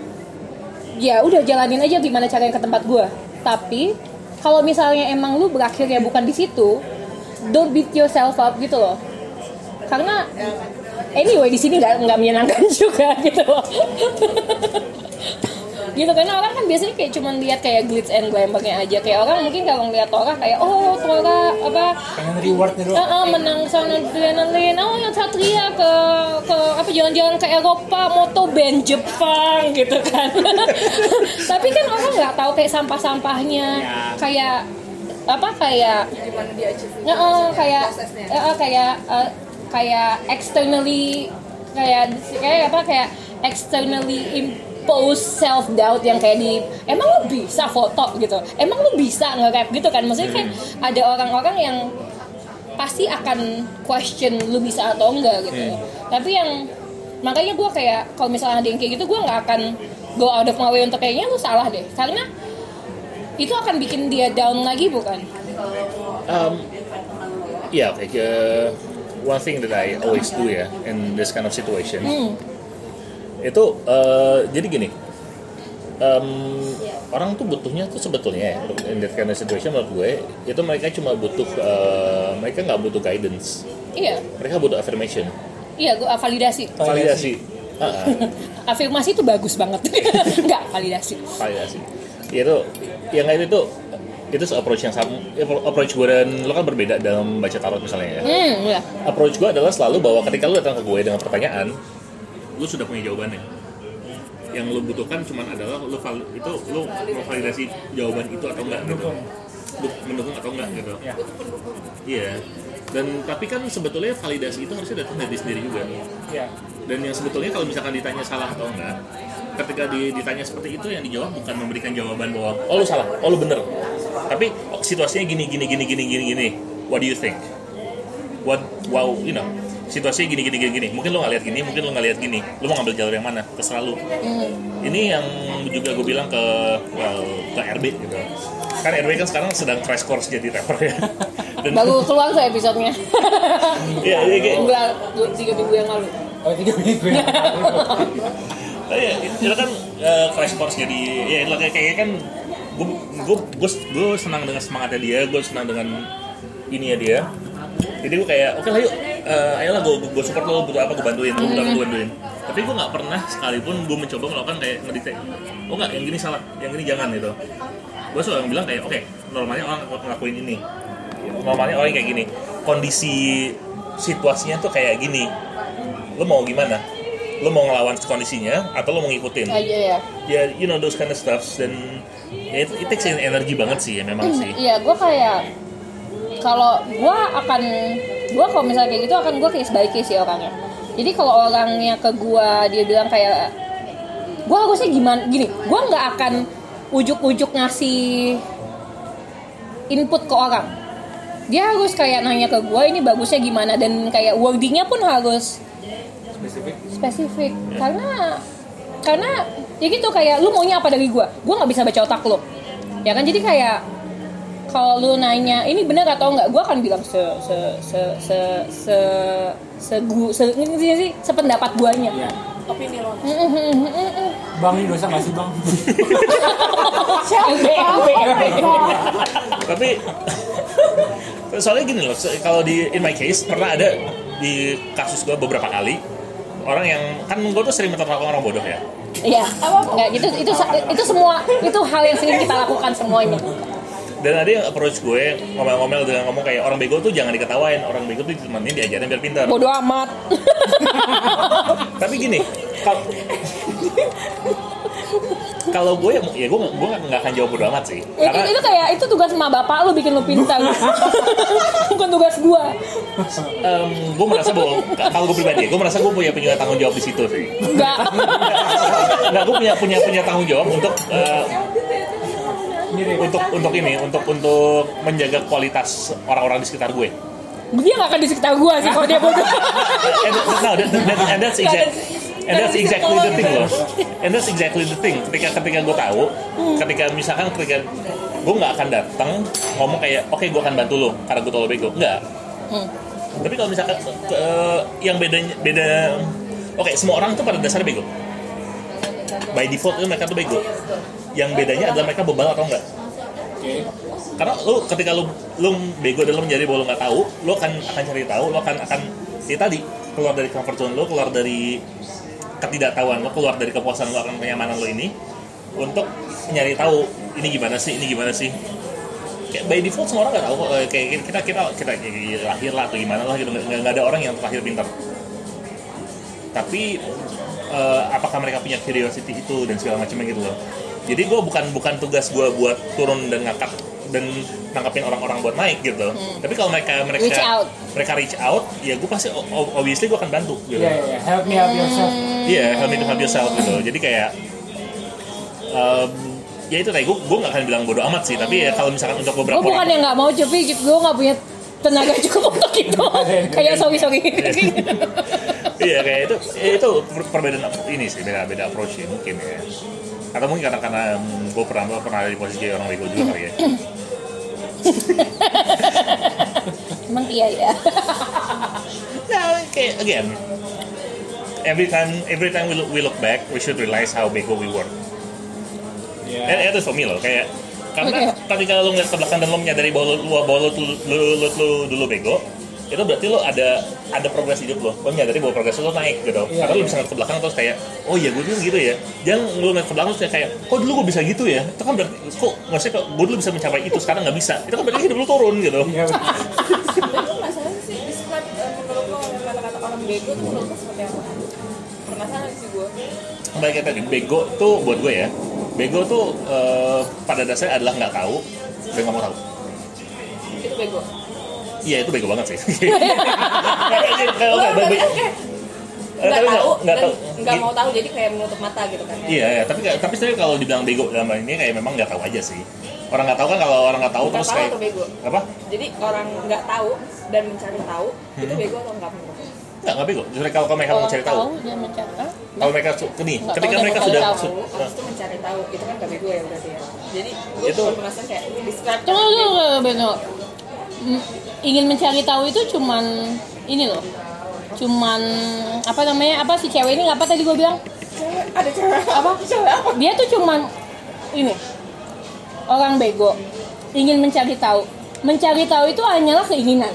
ya udah jalanin aja gimana caranya ke tempat gue tapi kalau misalnya emang lu berakhirnya bukan di situ don't beat yourself up gitu loh. Karena anyway di sini nggak nggak menyenangkan juga gitu loh. Gitu karena orang kan biasanya kayak cuman lihat kayak glitz and glamournya aja. Kayak orang mungkin kalau ngeliat Tora kayak oh Tora apa? Pengen rewardnya doang. Eh, eh, menang sama adrenalin oh yang Satria ke ke apa jalan-jalan ke Eropa moto band Jepang gitu kan. Tapi kan orang nggak tahu kayak sampah-sampahnya. Kayak apa kayak Gimana dia achieve Ya, eh, kayak eh, kayak eh, kayak externally kayak kayak apa kayak externally impose self doubt yang kayak di emang lu bisa foto? gitu. Emang lu bisa nge-rap? gitu kan. Maksudnya kan ada orang-orang yang pasti akan question lu bisa atau enggak gitu. Tapi yang makanya gue kayak kalau misalnya ada yang kayak gitu gue nggak akan go out of my way untuk kayaknya lu salah deh. Karena itu akan bikin dia down lagi bukan? Um, like uh, one thing that I always do ya in this kind of situation Hmm. itu uh, jadi gini, um, orang tuh butuhnya tuh sebetulnya ya in that kind of situation menurut gue itu mereka cuma butuh uh, mereka nggak butuh guidance, iya mereka butuh affirmation, Iya, gue validasi. validasi, ah, Afirmasi itu bagus banget. Enggak, validasi. validasi. Itu yang lain itu itu approach yang sama. Approach gue dan lo kan berbeda dalam baca tarot misalnya ya. Hmm, iya. approach gue adalah selalu bahwa ketika lu datang ke gue dengan pertanyaan lu sudah punya jawabannya. Yang lu butuhkan cuman adalah lu val- itu lu mau validasi jawaban itu atau enggak gitu. Mendukung. Atau enggak gitu. Iya. Dan tapi kan sebetulnya validasi itu harusnya datang dari diri sendiri juga. Ya dan yang sebetulnya kalau misalkan ditanya salah atau enggak ketika di- ditanya seperti itu yang dijawab bukan memberikan jawaban bahwa oh lu salah. Oh lu bener tapi oh, situasinya gini gini gini gini gini gini. What do you think? What wow you know. Situasinya gini gini gini gini. Mungkin lo nggak lihat gini mungkin lo nggak lihat gini. Lo mau ngambil jalur yang mana? Terserah lo. Ini yang juga gue bilang ke well, ke RB gitu. Kan RB kan sekarang sedang crash course jadi rapper ya. Dan Baru keluar tuh episodenya. Iya, iya, kayak- Enggak, dua, tiga minggu yang lalu. oh tiga minggu ya Oh iya, itu kan eh, crash course jadi ya itu kayak kayak kan gue gue gue senang dengan semangatnya dia, gue senang dengan ini ya dia. Jadi gue kayak oke lah yuk, eh, ayolah gue gue support lo butuh apa gue bantuin, gue butuh apa gue bantuin. Tapi gue nggak pernah sekalipun gue mencoba melakukan kayak ngedikte, oh nggak yang gini salah, yang ini jangan gitu. Gue selalu bilang kayak oke normalnya orang ng- ngelakuin ini, normalnya orang kayak gini, kondisi situasinya tuh kayak gini, lo mau gimana? Lo mau ngelawan kondisinya atau lo mau ngikutin? Aja ya. Ya, you know those kind of stuff dan ya, it, it takes energi banget sih ya memang sih. Iya, gue kayak kalau gue akan gue kalau misalnya kayak gitu akan gue case by case ya orangnya. Jadi kalau orangnya ke gue dia bilang kayak gue harusnya gimana gini, gue nggak akan ujuk-ujuk ngasih input ke orang dia harus kayak nanya ke gue ini bagusnya gimana dan kayak wordingnya pun harus spesifik spesifik karena karena ya gitu kayak lu maunya apa dari gue gue nggak bisa baca otak lo ya kan? Jadi kayak kalau lu nanya ini benar atau enggak gue akan bilang se se se se se se, gu- se, ini sih sih sependapat guanya. Ya opini lo bang ini dosa nggak sih bang? Tapi soalnya gini loh se- kalau di in my case pernah ada di kasus gue beberapa kali orang yang kan gue tuh sering memperlakukan orang bodoh ya Iya, nggak gitu itu itu semua itu hal yang sering kita lakukan semuanya. dan ada yang approach gue ngomel-ngomel dengan ngomong kayak orang bego tuh jangan diketawain orang bego tuh ditemenin diajarin biar pintar Bodoh amat. tapi gini kalau kalau gue ya ya gue gue nggak akan jawab bodo amat sih itu, karena itu kayak itu tugas sama bapak lu bikin lu pintar. Bukan tugas gua. em, gue merasa bahwa kalau gue pribadi ya gue merasa gue punya punya tanggung jawab di situ sih Enggak. nggak gue punya punya punya tanggung jawab untuk mirip untuk untuk ini untuk untuk menjaga kualitas orang-orang di sekitar gue Dia nggak akan di sekitar gua sih kalau dia bodoh. and, no, that, that, and that's exact, and that's exactly the thing loh. And that's exactly the thing. Ketika ketika gue tahu, ketika misalkan ketika gue nggak akan datang ngomong kayak, oke gue akan bantu lo karena gue lo bego. Enggak. Hmm. Tapi kalau misalkan eh, yang bedanya beda, oke semua orang tuh pada dasarnya bego. By default itu mereka tuh bego. Yang bedanya adalah mereka bebal atau enggak. oke karena lu ketika lu lu bego lu menjadi bahwa lu nggak tahu lu akan akan cari tahu lu akan akan ya tadi keluar dari comfort zone lu keluar dari ketidaktahuan lu keluar dari kepuasan lu akan kenyamanan lu ini untuk nyari tahu ini gimana sih ini gimana sih. Kayak by default semua orang nggak tahu Eh, kayak kita kita kita kayak lahir lah atau gimana lah gitu nggak ada orang yang lahir pintar. Tapi eh, apakah mereka punya curiosity itu dan segala macamnya gitu loh. Jadi gue bukan bukan tugas gue buat turun dan ngangkat dan nangkapin orang-orang buat naik gitu tapi kalau mereka mereka Reach out. mereka reach out ya gue pasti obviously gue akan bantu gitu ya ya help me help yourself Iya, help me to help yourself gitu. Jadi kayak em, ya itu tadi gue gue nggak akan bilang bodoh amat sih, tapi ya kalau misalkan untuk beberapa Gua bukan yang nggak mau tapi gua nggak punya tenaga cukup untuk itu. kayak sorry sorry. iya kayak itu itu per- perbedaan ini sih beda beda approach sih mungkin ya. Atau mungkin karena karena gue pernah gua pernah ada di posisi orang bego juga kali ya. Emang iya ya. Nah, kayak again, every time every time we look, we look back, we should realize how bego we were. ya And itu for me loh, kayak karena Oke. ketika lu ngeliat ke belakang dan lu menyadari bahwa lu, bahwa lu, lu, lu, lu, lu dulu bego, itu berarti lu ada ada progres hidup lo. Lu menyadari bahwa progres lu naik gitu. Iya, Karena lu iya. bisa ngeliat ke belakang terus kayak, oh iya gue dulu gitu ya. Jangan lu ngeliat ke belakang terus kayak, kok dulu gue bisa gitu ya? Itu kan berarti, kok maksudnya kok gue dulu bisa mencapai itu, sekarang nggak bisa. Itu kan berarti hidup lu turun gitu. Iya, sih describe eh, menurut lo kata-kata orang bego tuh menurut lo seperti apa? Penasaran sih gue. Baik kayak tadi, bego tuh buat gue ya. Bego tuh eh, pada dasarnya adalah nggak tahu dan nggak mau tahu. Itu bego. Iya itu bego banget sih. Kalau nggak bego- kayak Eh, nggak tapi nggak- tahu nggak tahu. nggak Gi- mau tahu jadi kayak menutup mata gitu kan ya. Iya, ya. tapi nggak- tapi sebenarnya kalau dibilang bego dalam hal ini kayak memang nggak tahu aja sih. Orang nggak tahu kan kalau orang nggak tahu Nggak terus tahu kayak atau bego? apa? Jadi orang nggak tahu dan mencari tahu itu Hmm. bego atau enggak menurut lo? Nggak nggak bego. Justru kalau, kalau mereka mau cari tahu, dia mencari. Hah? kalau mereka su- ini, Nggak ketika mereka sudah tahu. su- abis itu mencari tahu itu kan nggak bego ya berarti ya. Jadi gue Itu- penasaran kayak describe Tunggu tunggu Beno. Ingin mencari tahu itu cuman ini loh. Cuman apa namanya? Apa si cewek ini apa tadi gue bilang? cewek ada cewek Apa? cewek apa? Dia tuh cuman ini orang bego ingin mencari tahu. Mencari tahu itu hanyalah keinginan.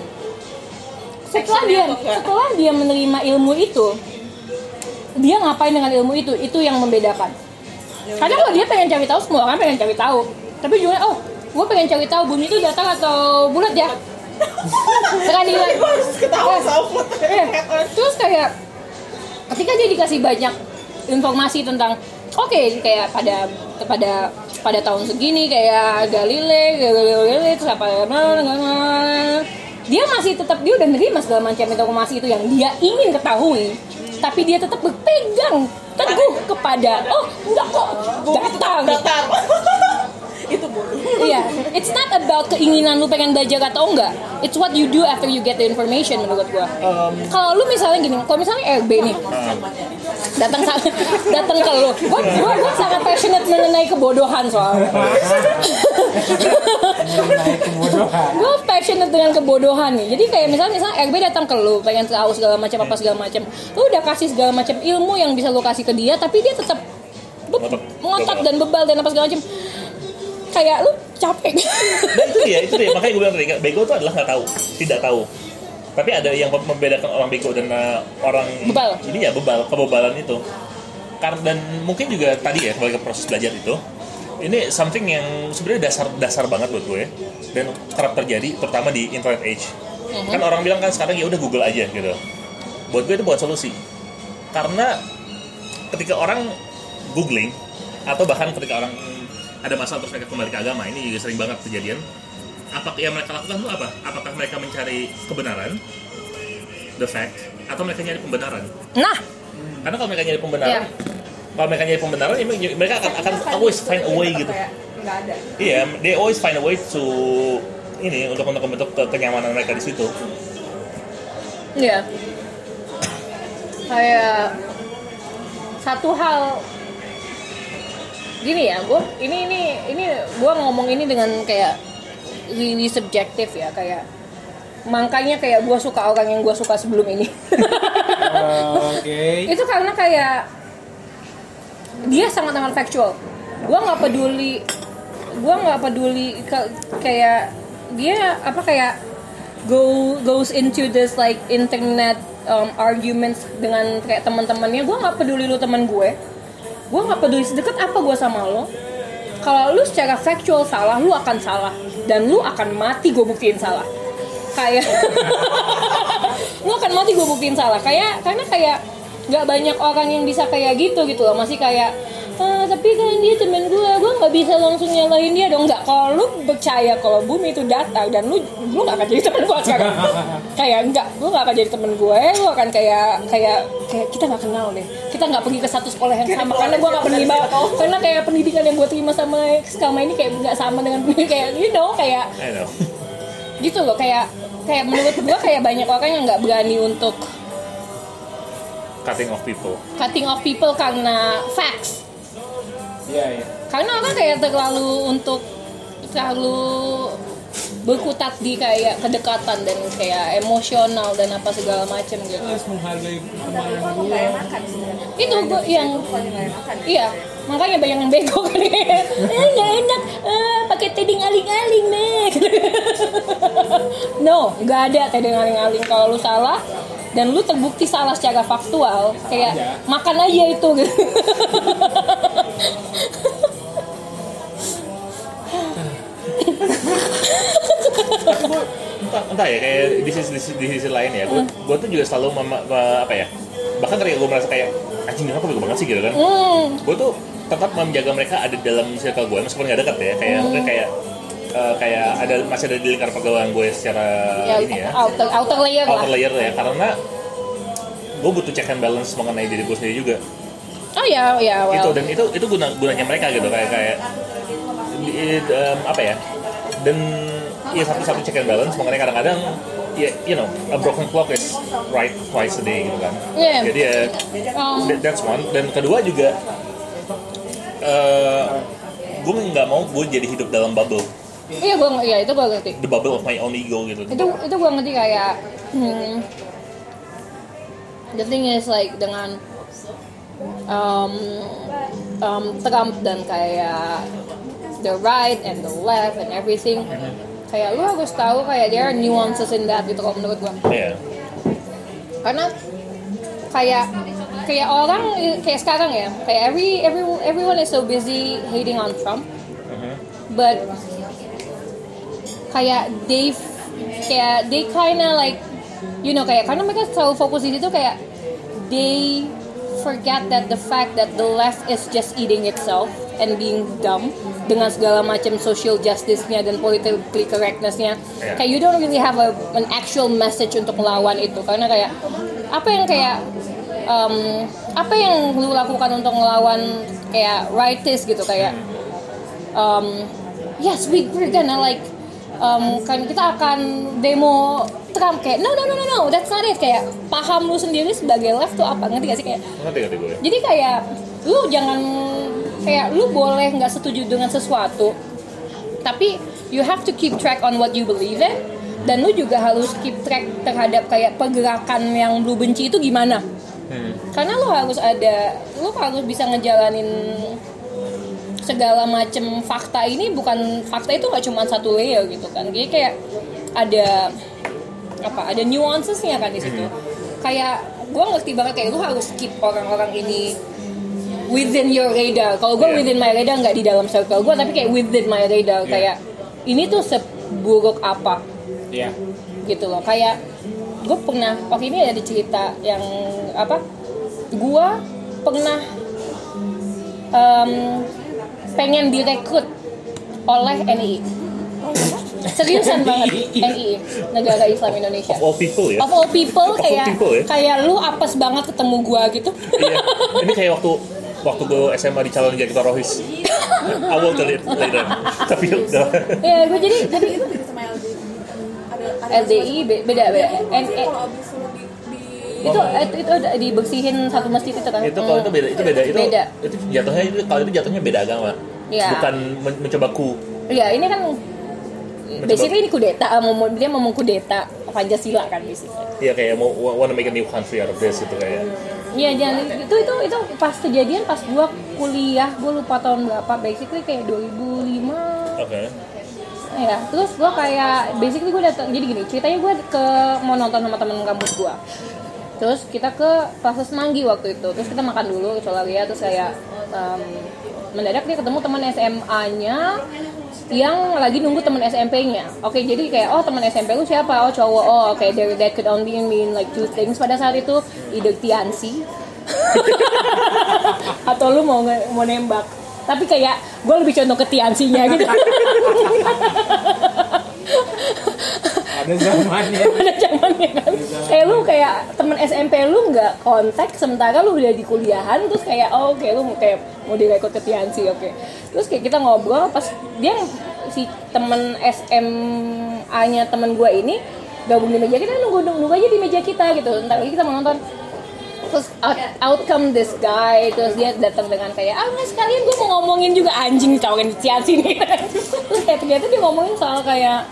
Setelah dia setelah dia menerima ilmu itu, dia ngapain dengan ilmu itu? Itu yang membedakan. Kadang kalau dia pengen cari tahu, semua orang pengen cari tahu. Tapi juga, oh, gue pengen cari tahu bumi itu datar atau bulat ya? Lagi. ketawa sama Eh, terus kayak ketika dia dikasih banyak informasi tentang oke kayak pada pada pada tahun segini kayak Galilei, Galilei terus apa dia masih tetap dia udah nerima segala macam informasi itu yang dia ingin ketahui tapi dia tetap berpegang teguh kepada oh enggak kok datar datar Iya, it's not about keinginan lu pengen belajar atau enggak. It's what you do after you get the information menurut gua. kalau lu misalnya gini, kalau misalnya RB nih, datang sa- datang ke lu, gua, gua, gua sangat passionate mengenai kebodohan soalnya. gue passionate dengan kebodohan nih. Jadi kayak misalnya misalnya RB datang ke lu pengen tahu segala macam apa segala macam. Lu udah kasih segala macam ilmu yang bisa lu kasih ke dia tapi dia tetap ngotot dan bebal dan apa segala macam kayak lu capek Dan itu dia, itu dia. Makanya gue bilang tadi, bego itu adalah nggak tahu, tidak tahu. Tapi ada yang membedakan orang bego dan uh, orang Bebal. Ini ya bebal, kebebalan itu. Karena dan mungkin juga tadi ya sebagai proses belajar itu, ini something yang sebenarnya dasar dasar banget buat gue dan kerap terjadi terutama di internet age. Kan orang bilang kan sekarang ya udah Google aja gitu. Buat gue itu buat solusi. Karena ketika orang googling atau bahkan ketika orang ada masalah terus mereka kembali ke agama ini juga sering banget kejadian. Apa yang mereka lakukan itu apa? Apakah mereka mencari kebenaran? The fact. Atau mereka nyari pembenaran? Nah! Karena kalau mereka nyari pembenaran Iya. kalau mereka nyari pembenaran ya mereka akan akan always find a way gitu. Kayak nggak ada. iya they always find a way to ini untuk untuk membentuk ke- kenyamanan mereka di situ. Iya. Kayak satu hal gini ya, gue ini ini ini gue ngomong ini dengan kayak really subjektif ya kayak makanya kayak gue suka orang yang gue suka sebelum ini. oke. Itu karena kayak dia sangat amat factual. Gue nggak peduli gue nggak peduli ke- kayak dia apa kayak go goes into this like internet um, arguments dengan kayak teman-temannya. Gue nggak peduli lu teman gue gue nggak peduli sedekat apa gue sama lo. Kalau lu secara factual salah lu akan salah. Dan lu akan mati gue buktiin salah. Kayak lu akan mati gue buktiin salah. Kayak karena kayak nggak banyak orang yang bisa kayak gitu gitu loh. Masih kayak "Ah, tapi kan dia temen gue gue nggak bisa langsung nyalahin dia dong. Nggak kalau lu percaya kalau bumi itu datar dan lu lu nggak akan jadi temen gue sekarang. Kayak enggak lu nggak akan jadi temen gue lu akan kayak kayak kayak kita nggak kenal deh. Kita nggak pergi ke satu sekolah yang sama karena gue nggak penerima karena kayak pendidikan yang gue terima sama selama ini kayak nggak sama dengan kayak you know kayak gitu loh. Kayak kayak menurut gua kayak banyak orang yang nggak berani untuk cutting off people. cutting off people karena facts iya iya. Karena orang kayak terlalu untuk terlalu berkutat di kayak kedekatan dan kayak emosional dan apa segala macam gitu. Harus menghargai teman yang enakan sebenarnya? itu gua yang iya makanya banyak yang bego kan eh nggak enak. Ah, pakai teding aling-aling nih no nggak ada teding aling-aling. Kalau lu salah dan lu terbukti salah secara faktual kayak Aja. makan aja itu. gitu gue entah, entah ya kayak di sisi, di, sisi- di sisi lain ya. Gue gue tuh juga selalu me- apa ya bahkan ketika gue merasa kayak anjing kenapa bego banget sih gitu kan. Hmm, gue tuh tetap menjaga mereka ada dalam circle gue meskipun nggak dekat ya. Kayak mungkin kayak eh, kayak ada masih ada di lingkar pergaulan gue secara ya, ini ya. outer outer layer lah. Outer layer ya. Karena gue butuh check and balance mengenai diri gue sendiri juga oh ya ya itu well dan itu itu guna gunanya mereka gitu kayak kayak di- em, apa ya dan ya satu satu check and balance mengenai kadang-kadang ya you know a broken clock is right twice a day gitu kan. Iya. jadi ya Um, that- that's one dan kedua juga eh gue nggak mau gue jadi hidup dalam bubble. Iya gua iya itu gua ngerti. The bubble of my own ego gitu. Itu itu gue ngerti kayak hmm, the thing is like dengan um, um, Trump dan kayak the right and the left and everything. Kayak lu harus tahu kayak there are nuances in that gitu kalau menurut gue Iya. karena kayak kayak orang kayak sekarang ya kayak every every everyone is so busy hating on Trump. But kayak they kayak they kinda like you know kayak karena mereka selalu fokus di situ kayak they forget that the fact that the left is just eating itself and being dumb dengan segala macam social justice-nya dan politically correctness-nya Yeah. kayak you don't really have a, an actual message untuk melawan itu karena kayak apa yang kayak um, apa yang lu lakukan untuk melawan kayak rightist gitu kayak um, yes we we're gonna like um, kan kita akan demo Trump kayak no no no no no that's not it. Kayak paham lu sendiri sebagai left tuh apa ngerti gak sih? Kayak ngerti ngerti gue. Jadi kayak lu jangan kayak lu boleh nggak setuju dengan sesuatu tapi you have to keep track on what you believe in dan lu juga harus keep track terhadap kayak pergerakan yang lu benci itu gimana. Hmm. karena lu harus ada lu harus bisa ngejalanin segala macem fakta ini bukan fakta itu nggak cuma satu layer gitu kan. Jadi kayak ada apa ada nuancesnya kan di situ. Kayak gue ngerti banget kayak lu harus keep orang-orang ini within your radar. Kalau gue Yeah. within my radar nggak di dalam circle gue tapi kayak within my radar. Yeah. kayak ini tuh seburuk apa? Iya. gitu loh. Kayak gue pernah waktu ini ada cerita yang apa gue pernah em, pengen direkrut oleh NII seriusan banget. NII negara Islam Indonesia. Of all people ya? Of all people Of all kayak people ya? kayak lu apes banget ketemu gue gitu. Iya. Ini kayak waktu waktu gue SMA di calon jadi ketua rohis. I will tell it later. Tapi udah. Ya gue jadi jadi itu beda sama LDI beda beda. Di, di itu itu, itu dibersihin satu masjid itu kan? Itu kalau itu beda itu beda. Itu Beda. itu jatuhnya itu kalau itu jatuhnya beda agama. Iya. bukan men- mencoba ku. Iya, ini kan basically ini kudeta, mau mau- dia mau mengkudeta Pancasila kan basically. Iya kayak mau wanna make a new country out of this gitu kayak. Iya, jangan itu itu itu pas kejadian pas gua kuliah, gua lupa tahun berapa, basically kayak 2005 oke. Ya terus gue kayak basically gue datang jadi gini ceritanya gue ke mau nonton sama temen kampus gue terus kita ke Plaza Semanggi waktu itu. Terus kita makan dulu Solaria terus kayak em, mendadak dia ketemu teman SMA-nya yang lagi nunggu teman SMP-nya. Oke, jadi kayak oh teman SMP lu siapa? Oh cowok. Oh oke, there that could only mean like two things pada saat itu either Tiansi atau lu mau mau nembak. Tapi kayak gue lebih condong ke Tiansinya gitu. Ada zamannya. ada zamannya kan? Kayak lu kayak temen SMP lu nggak kontak sementara lu udah di kuliahan terus kayak oh oke lu kayak mau direkrut ke Tiansi oke. Terus kayak kita ngobrol pas dia si temen SMA nya temen gue ini gabung di meja kita nunggu nunggu aja di meja kita gitu. Ntar lagi kita mau nonton. Terus out, outcome this guy terus dia datang dengan kayak ah nggak sekalian gue mau ngomongin juga. Anjing tawarin Tiansi nih. Terus kayak ternyata dia ngomongin soal kayak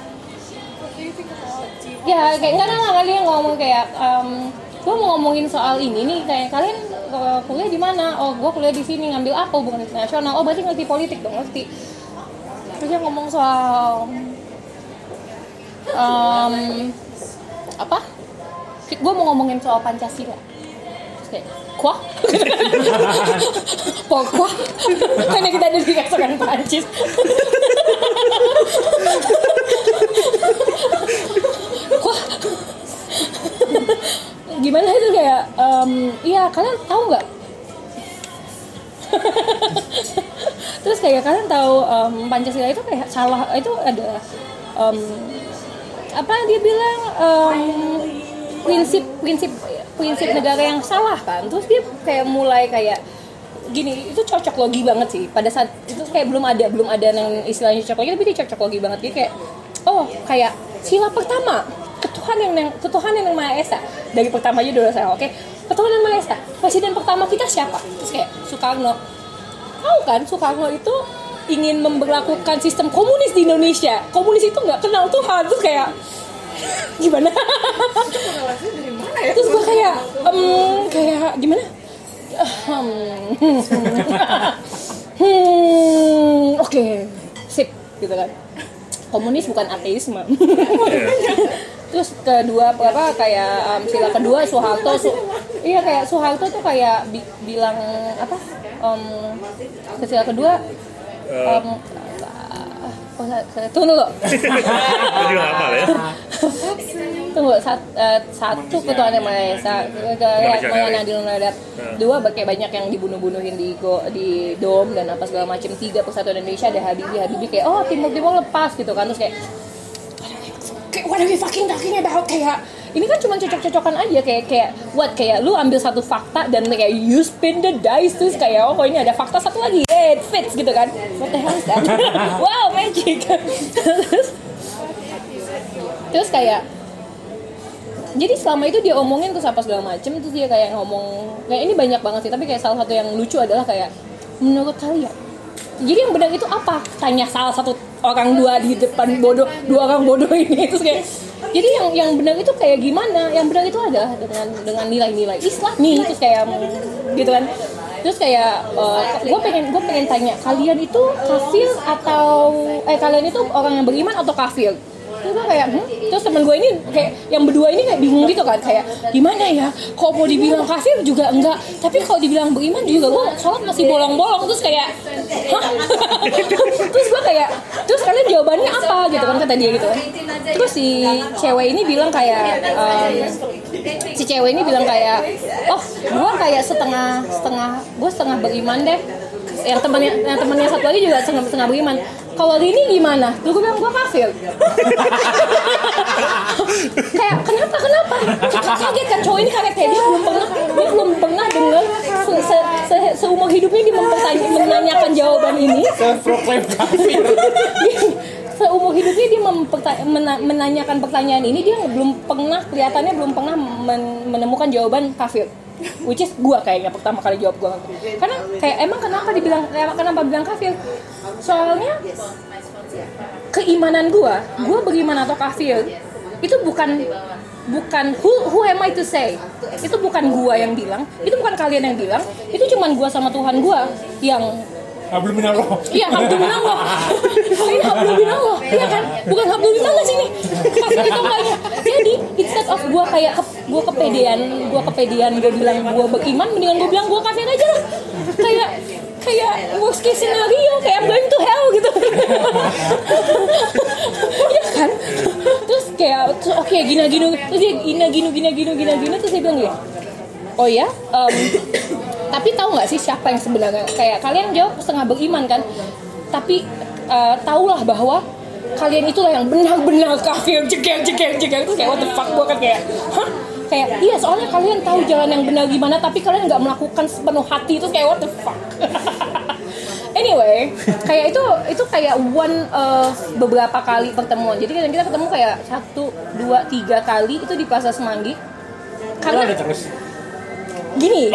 ya kayak enggak enggak enggak dia ngomong kayak um, gue mau ngomongin soal ini nih kayak kalian uh, kuliah di mana? Oh gue kuliah di sini ngambil apa? Hubungan internasional. Oh berarti ngerti politik dong ngerti. Terus dia ngomong soal um, apa? Gue mau ngomongin soal pancasila. Terus kayak kuah pokok karena kita ada di restoran Prancis. Wah. gimana itu kayak em, iya kalian tahu nggak? Terus kayak kalian tahu em, pancasila itu kayak salah itu ada em, apa dia bilang em, prinsip prinsip prinsip negara yang salah kan. Terus dia kayak mulai kayak gini itu cocok logi banget sih. Pada saat itu kayak belum ada belum ada yang istilahnya cocok logi tapi dia cocok logi banget. Dia kayak oh kayak sila pertama ketuhan yang yang ketuhan yang maha esa. Dari pertama aja dulu saya oke. Ketuhan yang maha esa. Presiden pertama kita siapa? Terus kayak Soekarno. Tahu kan Soekarno itu ingin memperlakukan sistem komunis di Indonesia. Komunis itu nggak kenal Tuhan. Terus kayak gimana? Korelasinya dari mana ya terus gue kayak em, kayak gimana? Hmm. hmm, oke. Sip gitu kan. Komunis bukan ateisme. Terus kedua apa kayak em, sila kedua Soeharto Su- iya kayak Soeharto tuh kayak bi- bilang apa ke sila kedua em, oh, sa- sa- tunggu dulu. Hafal ya Tunggu, sat, eh, satu ketuaan yang Maha Esa, Dari. Adil Nadab. Dua, kayak banyak yang dibunuh-bunuhin di go, di dom dan apa segala macam. Tiga, Persatuan Indonesia ada Habibie, Habibie kayak oh timur timur lepas gitu kan. Terus kayak kayak what are we fucking talking about? Kayak ini kan cuma cocok-cocokan aja. Kayak kayak what? Kayak lu ambil satu fakta dan kayak you spin the dice. Terus kayak oh ini ada fakta satu lagi? Eh it fits gitu kan. What the hell is that? Wow magic. Terus terus kayak jadi selama itu dia omongin terus apa segala macem terus dia kayak ngomong kayak ini banyak banget sih tapi kayak salah satu yang lucu adalah kayak menurut kalian jadi yang benar itu apa? Tanya salah satu orang dua di depan bodoh dua orang bodoh ini terus kayak jadi yang yang benar itu kayak gimana? Yang benar itu adalah dengan dengan nilai-nilai Islami terus kayak gitu kan. Terus kayak gue pengen gue pengen tanya kalian itu kafir atau eh kalian itu orang yang beriman atau kafir terus gue kayak hmm? terus temen gue ini kayak yang berdua ini kayak bingung gitu kan kayak gimana ya? Kok mau dibilang kafir juga enggak? Tapi kalau dibilang beriman juga gue sholat masih bolong-bolong. Terus kayak terus gue kayak terus kalian jawabannya apa? Gitu kan kata dia gitu kan. Terus si cewek ini bilang kayak um, si cewek ini bilang kayak oh gue kayak setengah setengah gue setengah beriman deh. Yang temannya yang satu lagi juga setengah setengah beriman kalau ini gimana? Lu gue bilang gue kafir. kayak kenapa kenapa? Kaget kan cowok ini kaget kayak dia belum pernah dia belum pernah dengar se, se, se, seumur hidupnya dia mempertanya, menanyakan jawaban ini. Self-proclaimed kafir. seumur hidupnya dia mena- menanyakan pertanyaan ini dia belum pernah kelihatannya belum pernah men- menemukan jawaban kafir which is gua kayaknya pertama kali jawab gua. Karena kayak emang kenapa dibilang kenapa bilang kafir soalnya keimanan gua gua beriman atau kafir itu bukan bukan who, who am I to say? Itu bukan gua yang bilang itu bukan kalian yang bilang itu cuman gua sama Tuhan gua yang Hablum minallah. Iya, hablum minallah. Ini hablum minallah. Iya kan? Bukan hablum minallah sini. Itu enggaknya. Jadi, instead of gua kayak ke, gua kepedean, gua kepedean gua bilang gua beriman, mendingan gua bilang gua kafir aja lah. Kayak kayak worst case scenario kayak I'm going to hell gitu. Iya kan? Terus kayak oke okay, gina gini terus dia gina gini gina gini gina gini terus dia bilang gini. Oh ya, um, tapi tahu nggak sih siapa yang sebenarnya? Kayak kalian jawab setengah beriman kan? Tapi uh, tahulah bahwa kalian itulah yang benar-benar kafir jeger jeger jeger. Itu kayak what the fuck? Gue kan kayak hah? Kayak iya soalnya kalian tahu jalan yang benar gimana tapi kalian nggak melakukan sepenuh hati. Itu kayak what the fuck? Anyway kayak itu itu kayak one uh, beberapa kali pertemuan. Jadi kita ketemu kayak satu dua tiga kali itu di Plaza Semanggi. Karena terus. Gini.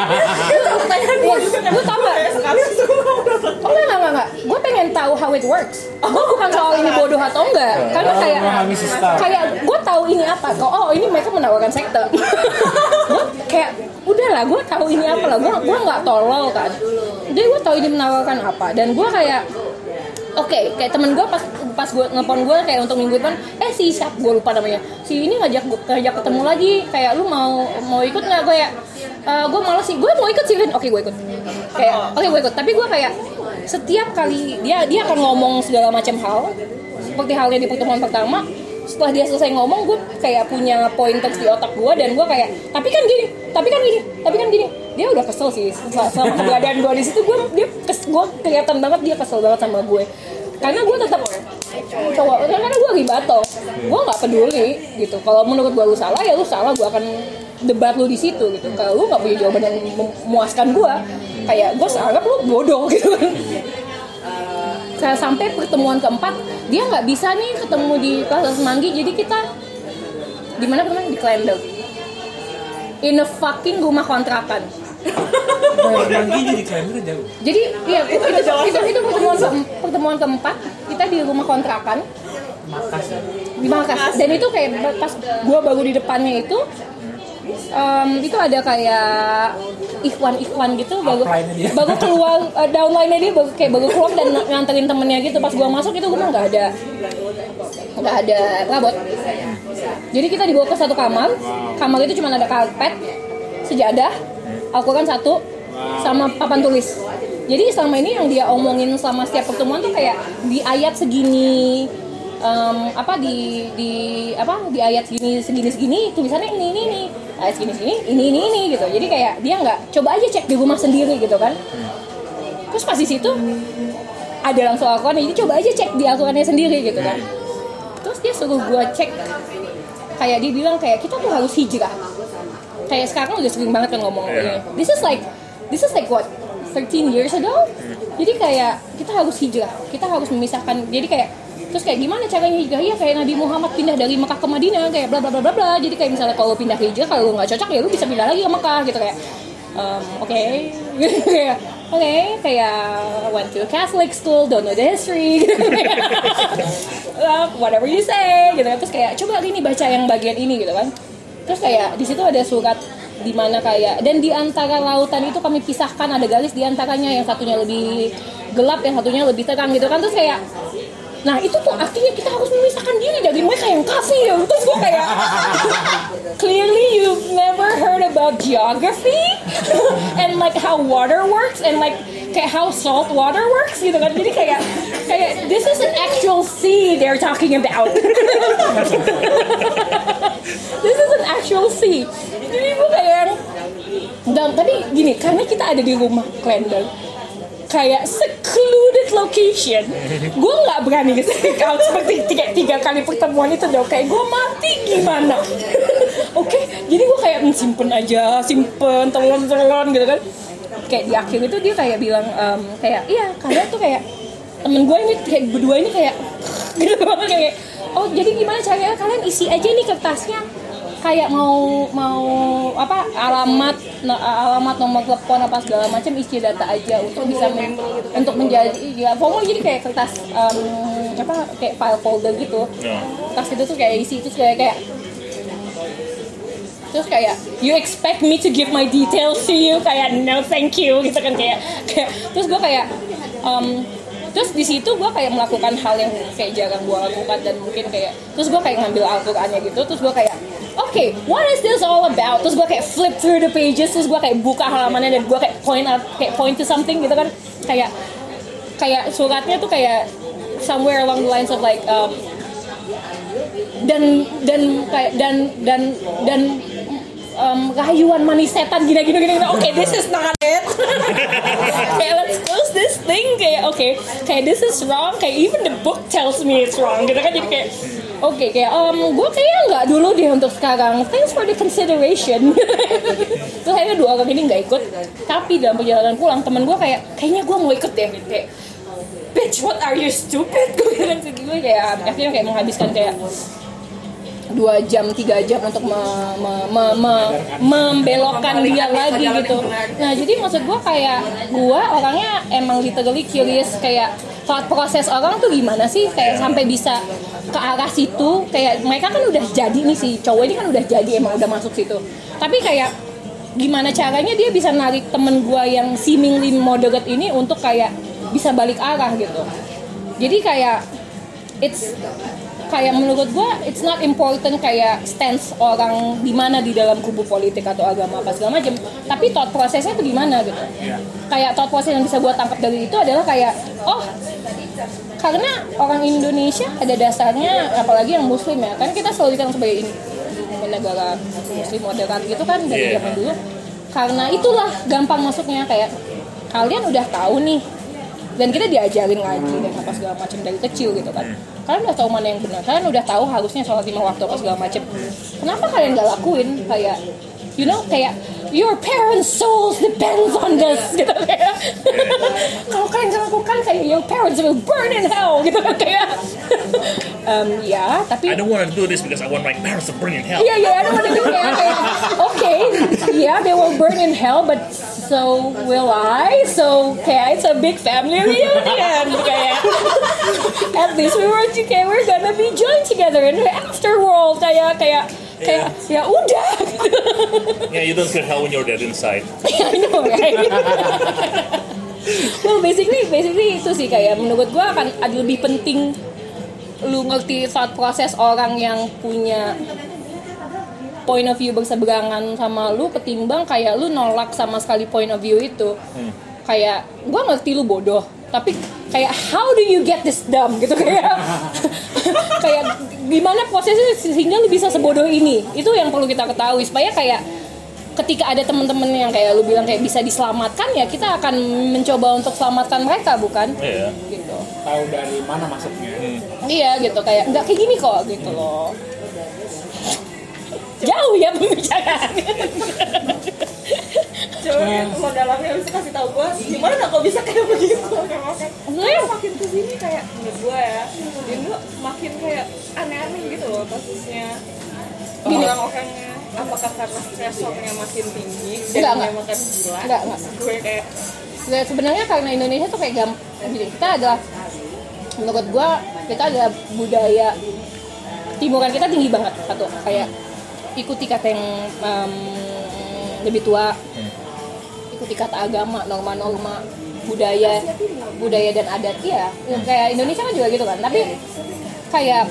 Pertanyaan gue gue tau gak oh enggak enggak enggak gue pengen tahu how it works. Gue bukan soal ini bodoh atau enggak. Karena Oh, kayak kayak gue tahu ini apa. Kok oh ini mereka menawarkan sekte. Gue kayak udahlah gue tahu ini apa lah. Gue gue nggak tolol kan. Jadi gue tahu ini menawarkan apa. Dan gue kayak Oke, kayak temen gue pas pas gue ngepon gue kayak untuk minggu depan, eh si siapa gue lupa namanya, si ini ngajak ngajak ketemu lagi, kayak lu mau mau ikut nggak gue ya? "Eh, gue malas sih, gue mau ikut sih. Oke gue ikut. Kayak oke gue ikut, tapi gue kayak setiap kali dia dia akan ngomong segala macam hal, seperti halnya di pertemuan pertama, setelah dia selesai ngomong gue kayak punya pointers di otak gue dan gue kayak tapi kan gini tapi kan gini tapi kan gini. Dia udah kesel sih sama sama keberadaan gue di situ gue dia kes gue kelihatan banget dia kesel banget sama gue. Karena gue tetap cowok karena gue ribato gue nggak peduli gitu. Kalau menurut gue lu salah ya lu salah gue akan debat lu di situ gitu. Kalau lu nggak punya jawaban yang memuaskan gue kayak gue seanggap lu bodoh gitu kan saya sampai pertemuan keempat dia nggak bisa nih ketemu di Plaza Semanggi. Jadi kita di mana pertemuan di Klender. In a fucking rumah kontrakan. Manggi jadi klender jauh. jadi iya itu itu, itu, itu pertemuan ke, pertemuan keempat. Kita di rumah kontrakan. Makassar. di Makassar. Dan itu kayak pas gua baru di depannya itu em, itu ada kayak iklan-iklan gitu dia. baru keluar uh, downline-nya dia baru kayak baru keluar dan ng- nganterin temennya gitu. Pas gua masuk itu gua nggak ada nggak ada perabot. Jadi kita dibawa ke satu kamar. Kamar itu cuma ada karpet sejadah Al-Quran satu sama papan tulis. Jadi selama ini yang dia omongin selama setiap pertemuan tuh kayak di ayat segini em, apa di di apa di ayat segini segini segini tulisannya ini ini ini ayat segini segini ini ini ini gitu. Jadi kayak dia nggak coba aja cek di rumah sendiri gitu kan. Terus pas di situ ada langsung Al-Quran jadi coba aja cek di Al-Qurannya sendiri gitu kan. Terus dia suruh gua cek. Kayak dia bilang kayak kita tuh harus hijrah. Kayak sekarang udah sering banget kan ngomong Iya. ini this is like this is like what 13 years ago? Jadi kayak kita harus hijrah. Kita harus memisahkan. Jadi kayak terus kayak gimana caranya hijrah? Ya kayak Nabi Muhammad pindah dari Mekah ke Madinah kayak bla bla bla bla bla. Jadi kayak misalnya kalau pindah hijrah kalau nggak cocok ya lu bisa pindah lagi ke Mekah gitu kayak um, oke. Kayak oke kayak went to Catholic school don't know the history gitu Uh, whatever you say gitu kan. Terus kayak coba ini baca yang bagian ini gitu kan. Terus kayak di situ ada surat di mana kayak dan di antara lautan itu kami pisahkan ada garis di antaranya yang satunya lebih gelap yang satunya lebih terang gitu kan. Terus kayak nah itu tuh artinya kita harus memisahkan diri dari mereka yang kafir. Terus gue kayak clearly you've never heard about geography and like how water works and like kayak how salt water works gitu kan. Jadi kayak kayak this is an actual sea they're talking about. This is an actual sea. Jadi gue kayak dan tapi gini karena kita ada di rumah Klender kayak secluded location. Gue nggak berani nge-speak out seperti tiga, tiga kali pertemuan itu dong kayak gue mati gimana? Oke jadi gue kayak "Hmm, simpen aja simpen telon telon gitu kan. Kayak di akhir itu dia kayak bilang em, kayak iya kalian tuh kayak temen gue ini kayak berdua ini kayak gitu. Banget kayak oh jadi gimana caranya? Kalian isi aja nih kertasnya kayak mau mau apa alamat alamat nomor telepon apa segala macam isi data aja untuk bisa men- untuk menjadi ya pokoknya jadi kayak kertas em, apa kayak file folder gitu. Ya. kertas itu tuh kayak isi itu kayak kayak terus kayak you expect me to give my details to you? Kayak no thank you. Gitu kan kayak kayak terus gue kayak um, terus di situ gue kayak melakukan hal yang kayak jarang gue lakukan dan mungkin kayak terus gue kayak ngambil Al-Qur'annya gitu terus gue kayak oke what is this all about? Terus gue kayak flip through the pages terus gue kayak buka halamannya dan gue kayak point out kayak point to something gitu kan. Kayak kayak suratnya tuh kayak somewhere along the lines of like um, dan dan kayak dan dan dan um, rayuan manis setan gini gini gini oke this is not it. Kayak let's close this thing kayak oke. Kayak this is wrong. Kayak even the book tells me it's wrong gitu kan. Jadi kayak oke kayak um, gue kayaknya nggak dulu deh untuk sekarang. Thanks for the consideration. Terus akhirnya dua orang ini nggak ikut. Tapi dalam perjalanan pulang temen gue kayak kayaknya gue mau ikut deh gitu kayak bitch what are you stupid? Gue bilang gue kayak akhirnya kayak menghabiskan kayak dua jam tiga jam untuk me- me- me- me- membelokkan dia lagi gitu. nah jadi maksud gue kayak gue orangnya emang literally curious kayak thought proses orang tuh gimana sih? Kayak sampai bisa ke arah situ kayak mereka kan udah jadi nih si cowok ini kan udah jadi emang udah masuk situ. Tapi kayak gimana caranya dia bisa narik temen gue yang seemingly moderate ini untuk kayak bisa balik arah gitu. Jadi kayak it's kayak menurut gue it's not important kayak stance orang di mana di dalam kubu politik atau agama apa segala macam. Tapi thought prosesnya itu gimana gitu. Kayak thought proses yang bisa gue tangkap dari itu adalah kayak oh karena orang Indonesia pada dasarnya apalagi yang muslim ya. Kan kita selalu dikenal sebagai negara muslim moderat gitu kan dari Iya. zaman dulu. Karena itulah gampang masuknya kayak kalian udah tahu nih dan kita diajarin ngaji dan apa segala macam dari kecil gitu kan. Kalian udah tahu mana yang benar kalian udah tahu harusnya sholat lima waktu apa segala macam. Kenapa kalian nggak lakuin? Kayak you know kayak your parents souls depends on this gitu kayak kalau kalian lakukan kayak your parents will burn in hell gitu kayak um, ya tapi I don't want to do this because I want my parents to burn in hell. Iya, iya, ada pada kayak, kayak okay, yeah, they will burn in hell, but so will I. So kayak it's a big family reunion. kayak at least we were kayak we're gonna be joined together in the afterworld. Kayak kayak kayak ya udah. Yeah, you don't feel hell when you're dead inside. I know, right? well, basically, basically itu sih kayak menurut gua akan ada lebih penting lu ngerti thought proses orang yang punya point of view berseberangan sama lu ketimbang kayak lu nolak sama sekali point of view itu kayak gua ngerti lu bodoh tapi kayak how do you get this dumb gitu kayak kayak gimana prosesnya sehingga lu bisa sebodoh ini? Itu yang perlu kita ketahui supaya kayak ketika ada teman-teman yang kayak lu bilang kayak bisa diselamatkan ya kita akan mencoba untuk selamatkan mereka bukan? Iya. gitu. Tahu dari mana masuknya. Iya gitu. Kayak nggak kayak gini kok gitu loh. Jauh ya pembicaraannya coba yang lo dalamnya bisa kasih tau gue gimana kok bisa kayak begitu? Sebenarnya makin ke sini kayak menurut gue ya Indo makin kayak aneh-aneh gitu loh kasusnya orang-orangnya apakah karena stressornya makin tinggi dan dia makan gila Enggak, enggak. gue kayak Ya, sebenarnya karena Indonesia tuh kayak gam gini, kita adalah menurut gua kita ada budaya timuran kita tinggi banget satu. Kayak ikuti kata yang em, lebih tua. Ikuti kata agama norma-norma budaya budaya dan adat ya kayak Indonesia kan juga gitu kan. Tapi kayak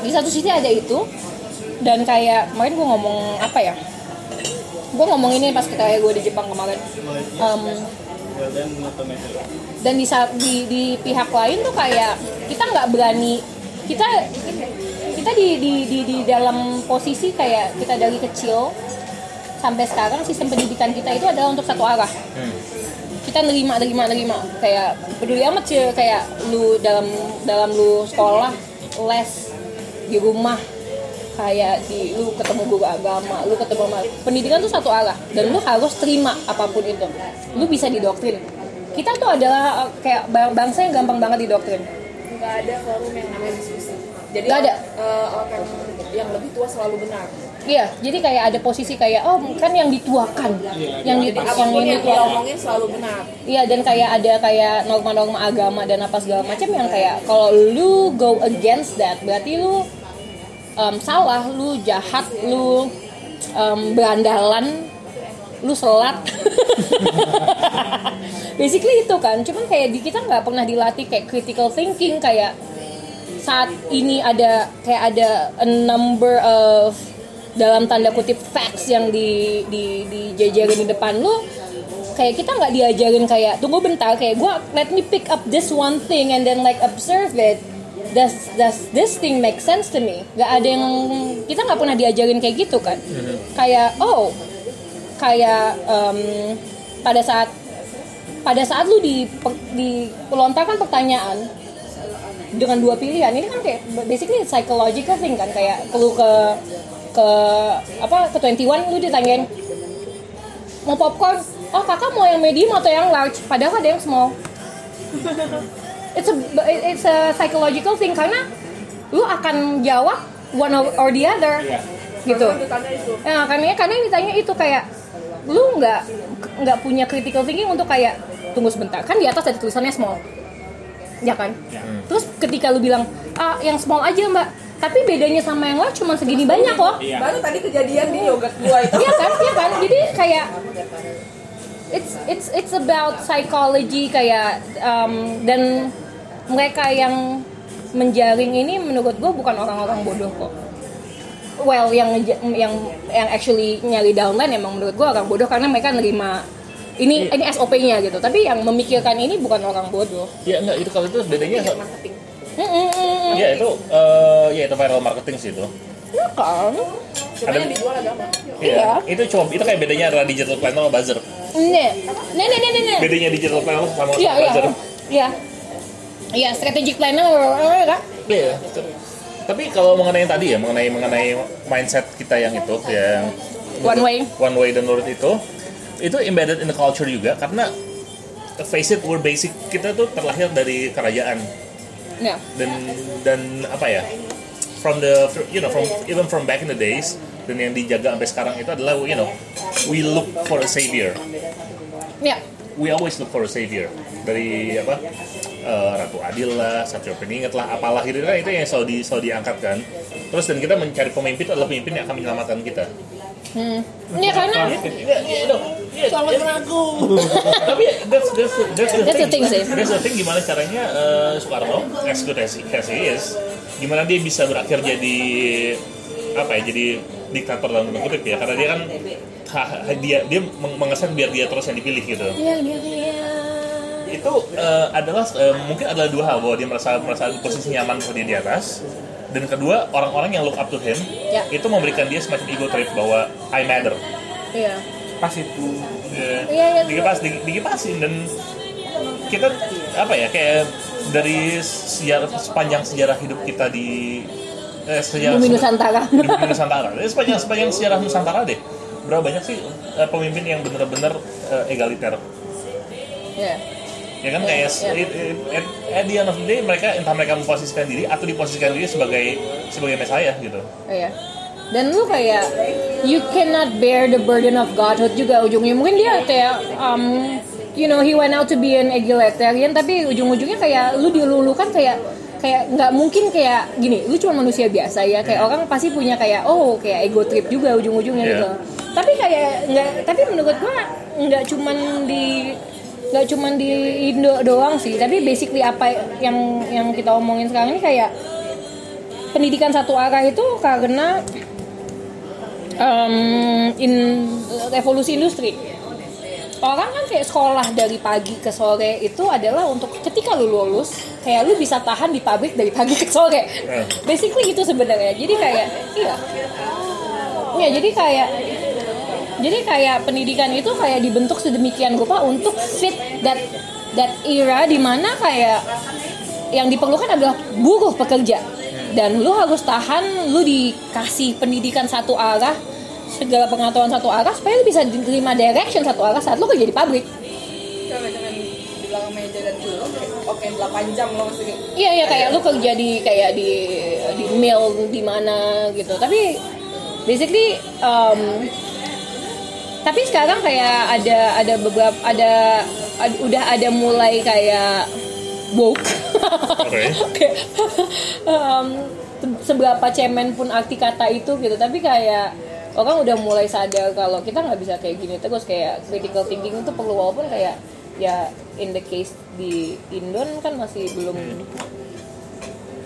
di satu sisi ada itu dan kayak kemarin gue ngomong apa ya? Gue ngomong ini pas kita gue di Jepang kemarin. Em, dan di, di di pihak lain tuh kayak kita nggak berani kita kita di, di di di dalam posisi kayak kita dari kecil sampai sekarang sistem pendidikan kita itu adalah untuk satu arah. Kita nerima nerima nerima. Kayak peduli amat sih kayak lu dalam dalam lu sekolah les di rumah kayak di lu ketemu guru agama lu ketemu sama pendidikan tuh satu arah dan lu harus terima apa pun itu. Lu bisa didoktrin. Kita tuh adalah uh, kayak bang- bangsa yang gampang banget didoktrin. Nggak ada forum yang namanya diskusi. Jadi Nggak ada. eh, orang yang lebih tua selalu benar iya jadi kayak ada posisi kayak oh kan yang dituakan yang di, yang ini. dituakan diomongin selalu benar. Iya dan kayak ada kayak norma-norma agama dan apa segala macam yang kayak kalau lu go against that berarti lu um, salah, lu jahat, lu um, berandalan, lu selat. Basically itu kan, cuman kayak di kita nggak pernah dilatih kayak critical thinking kayak saat ini ada kayak ada a number of dalam tanda kutip facts yang di di dijajarin di depan lu kayak kita nggak diajarin kayak tunggu bentar kayak gua let me pick up this one thing and then like observe it. Does does this thing make sense to me? Nggak ada yang kita nggak pernah diajarin kayak gitu kan? Kayak oh kayak em, pada saat pada saat lu di dilontarkan pertanyaan dengan dua pilihan ini kan kayak basically psychological thing kan? Kayak lu ke ke apa ke 21 lu ditanyain mau popcorn? Oh kakak mau yang medium atau yang large? Padahal ada yang small. It's a it's a psychological thing karena lu akan jawab one or, the other. Iya. gitu. Ya, karena karena yang ditanya itu kayak lu nggak nggak punya critical thinking untuk kayak tunggu sebentar kan di atas ada tulisannya small. Ya kan? Ya. terus ketika lu bilang ah yang small aja mbak tapi bedanya sama yang lain cuma segini banyak loh Iya. baru tadi kejadian di yogurt gua itu Iya kan, iya kan. Jadi kayak it's it's it's about psychology kayak um, dan mereka yang menjaring ini menurut gue bukan orang-orang bodoh kok. Well, yang yang yang actually nyari downline emang menurut gue orang bodoh karena mereka nerima ini ini SOP-nya gitu. Tapi yang memikirkan ini bukan orang bodoh. Ya enggak itu kalau itu bedanya marketing Mm, mm, mm, mm. ya itu eh, ya itu viral marketing sih itu. Iya kan? cuma Ada- yang dijual agama Iya. Itu cuma itu kayak bedanya antara digital planner sama buzzer. Nih, nih, nih, nih, nih. Bedanya digital planner sama Iya, iya, buzzer. iya. Iya, strategic planner, kan? Iya. Tapi kalau mengenai yang tadi ya, mengenai mengenai mindset kita yang itu, yang One way. one way dan nurut itu, itu embedded in the culture juga karena face it, we're basic kita tuh terlahir dari kerajaan Ya. dan dan apa ya, from the you know from even from back in the days dan yang dijaga sampai sekarang itu adalah you know we look for a savior Ya. we always look for a savior dari apa eh, Ratu Adil lah, Satrio Peningat lah, apalah gitu kan itu yang selalu, di, selalu diangkat kan. Terus dan kita mencari pemimpin itu adalah pemimpin yang akan menyelamatkan kita. Hmm. Ya karena Ya, ya, no. Ya, ya. Tapi that's that's that's the That's the thing. sih. That's the thing gimana caranya eh, Soekarno as good as he, as he is, gimana dia bisa berakhir jadi apa ya jadi diktator dalam tanda kutip ya karena dia kan ha- ha- dia dia meng- mengesan biar dia terus yang dipilih gitu. Iya, iya, iya. itu eh, adalah eh, mungkin adalah dua hal bahwa dia merasa merasa posisi nyaman bahwa dia di atas dan kedua orang-orang yang look up to him Ya. itu memberikan dia semacam ego trip bahwa I matter Iya. pas itu Iya, iya. dikipas di- dikipasin dan kita apa ya kayak dari sejarah sepanjang sejarah hidup kita di eh, sejarah Bumi Nusantara. di Bumi Nusantara. Eh, sepanjang sepanjang sejarah Nusantara deh. Berapa banyak sih eh, pemimpin yang benar-benar eh, egaliter? Ya. Ya kan kayak Ya. it- at, at the end of the day mereka entah mereka memposisikan diri atau diposisikan diri sebagai sebagai mesaya gitu. Iya. Dan lu kayak you cannot bear the burden of godhood juga ujungnya. Mungkin dia kayak um, you know he went out to be an egalitarian tapi ujung-ujungnya kayak lu dilulukan kayak kayak nggak mungkin kayak gini lu cuma manusia biasa ya kayak orang pasti punya kayak oh kayak ego trip juga ujung-ujungnya Iya. gitu tapi kayak nggak tapi menurut gua nggak cuman di nggak cuman di Indo doang sih tapi basically apa yang yang kita omongin sekarang ini kayak pendidikan satu arah itu karena um, in revolusi industri. Orang kan kayak sekolah dari pagi ke sore itu adalah untuk ketika lu lulus kayak lu bisa tahan di pabrik dari pagi ke sore. Hmm. basically itu sebenarnya. Jadi kayak iya. Ya jadi kayak jadi kayak pendidikan itu kayak dibentuk sedemikian rupa untuk fit that that era di mana kayak yang diperlukan adalah buruh pekerja. Dan lu harus tahan lu dikasih pendidikan satu arah segala pengetahuan satu arah supaya lu bisa diterima direction satu arah saat lu kerja di pabrik. Coba jangan di belakang meja dan dulu oke 8 jam lo mesti Iya iya kayak lu kerja di kayak di di mill di mana gitu. Tapi basically um, tapi sekarang kayak ada ada beberapa ada, ad- udah ada mulai kayak woke. Oke. Kayak, um, se- seberapa cemen pun arti kata itu gitu. Tapi kayak orang udah mulai sadar kalau kita nggak bisa kayak gini terus kayak critical thinking itu perlu walaupun kayak ya in the case di Indon kan masih belum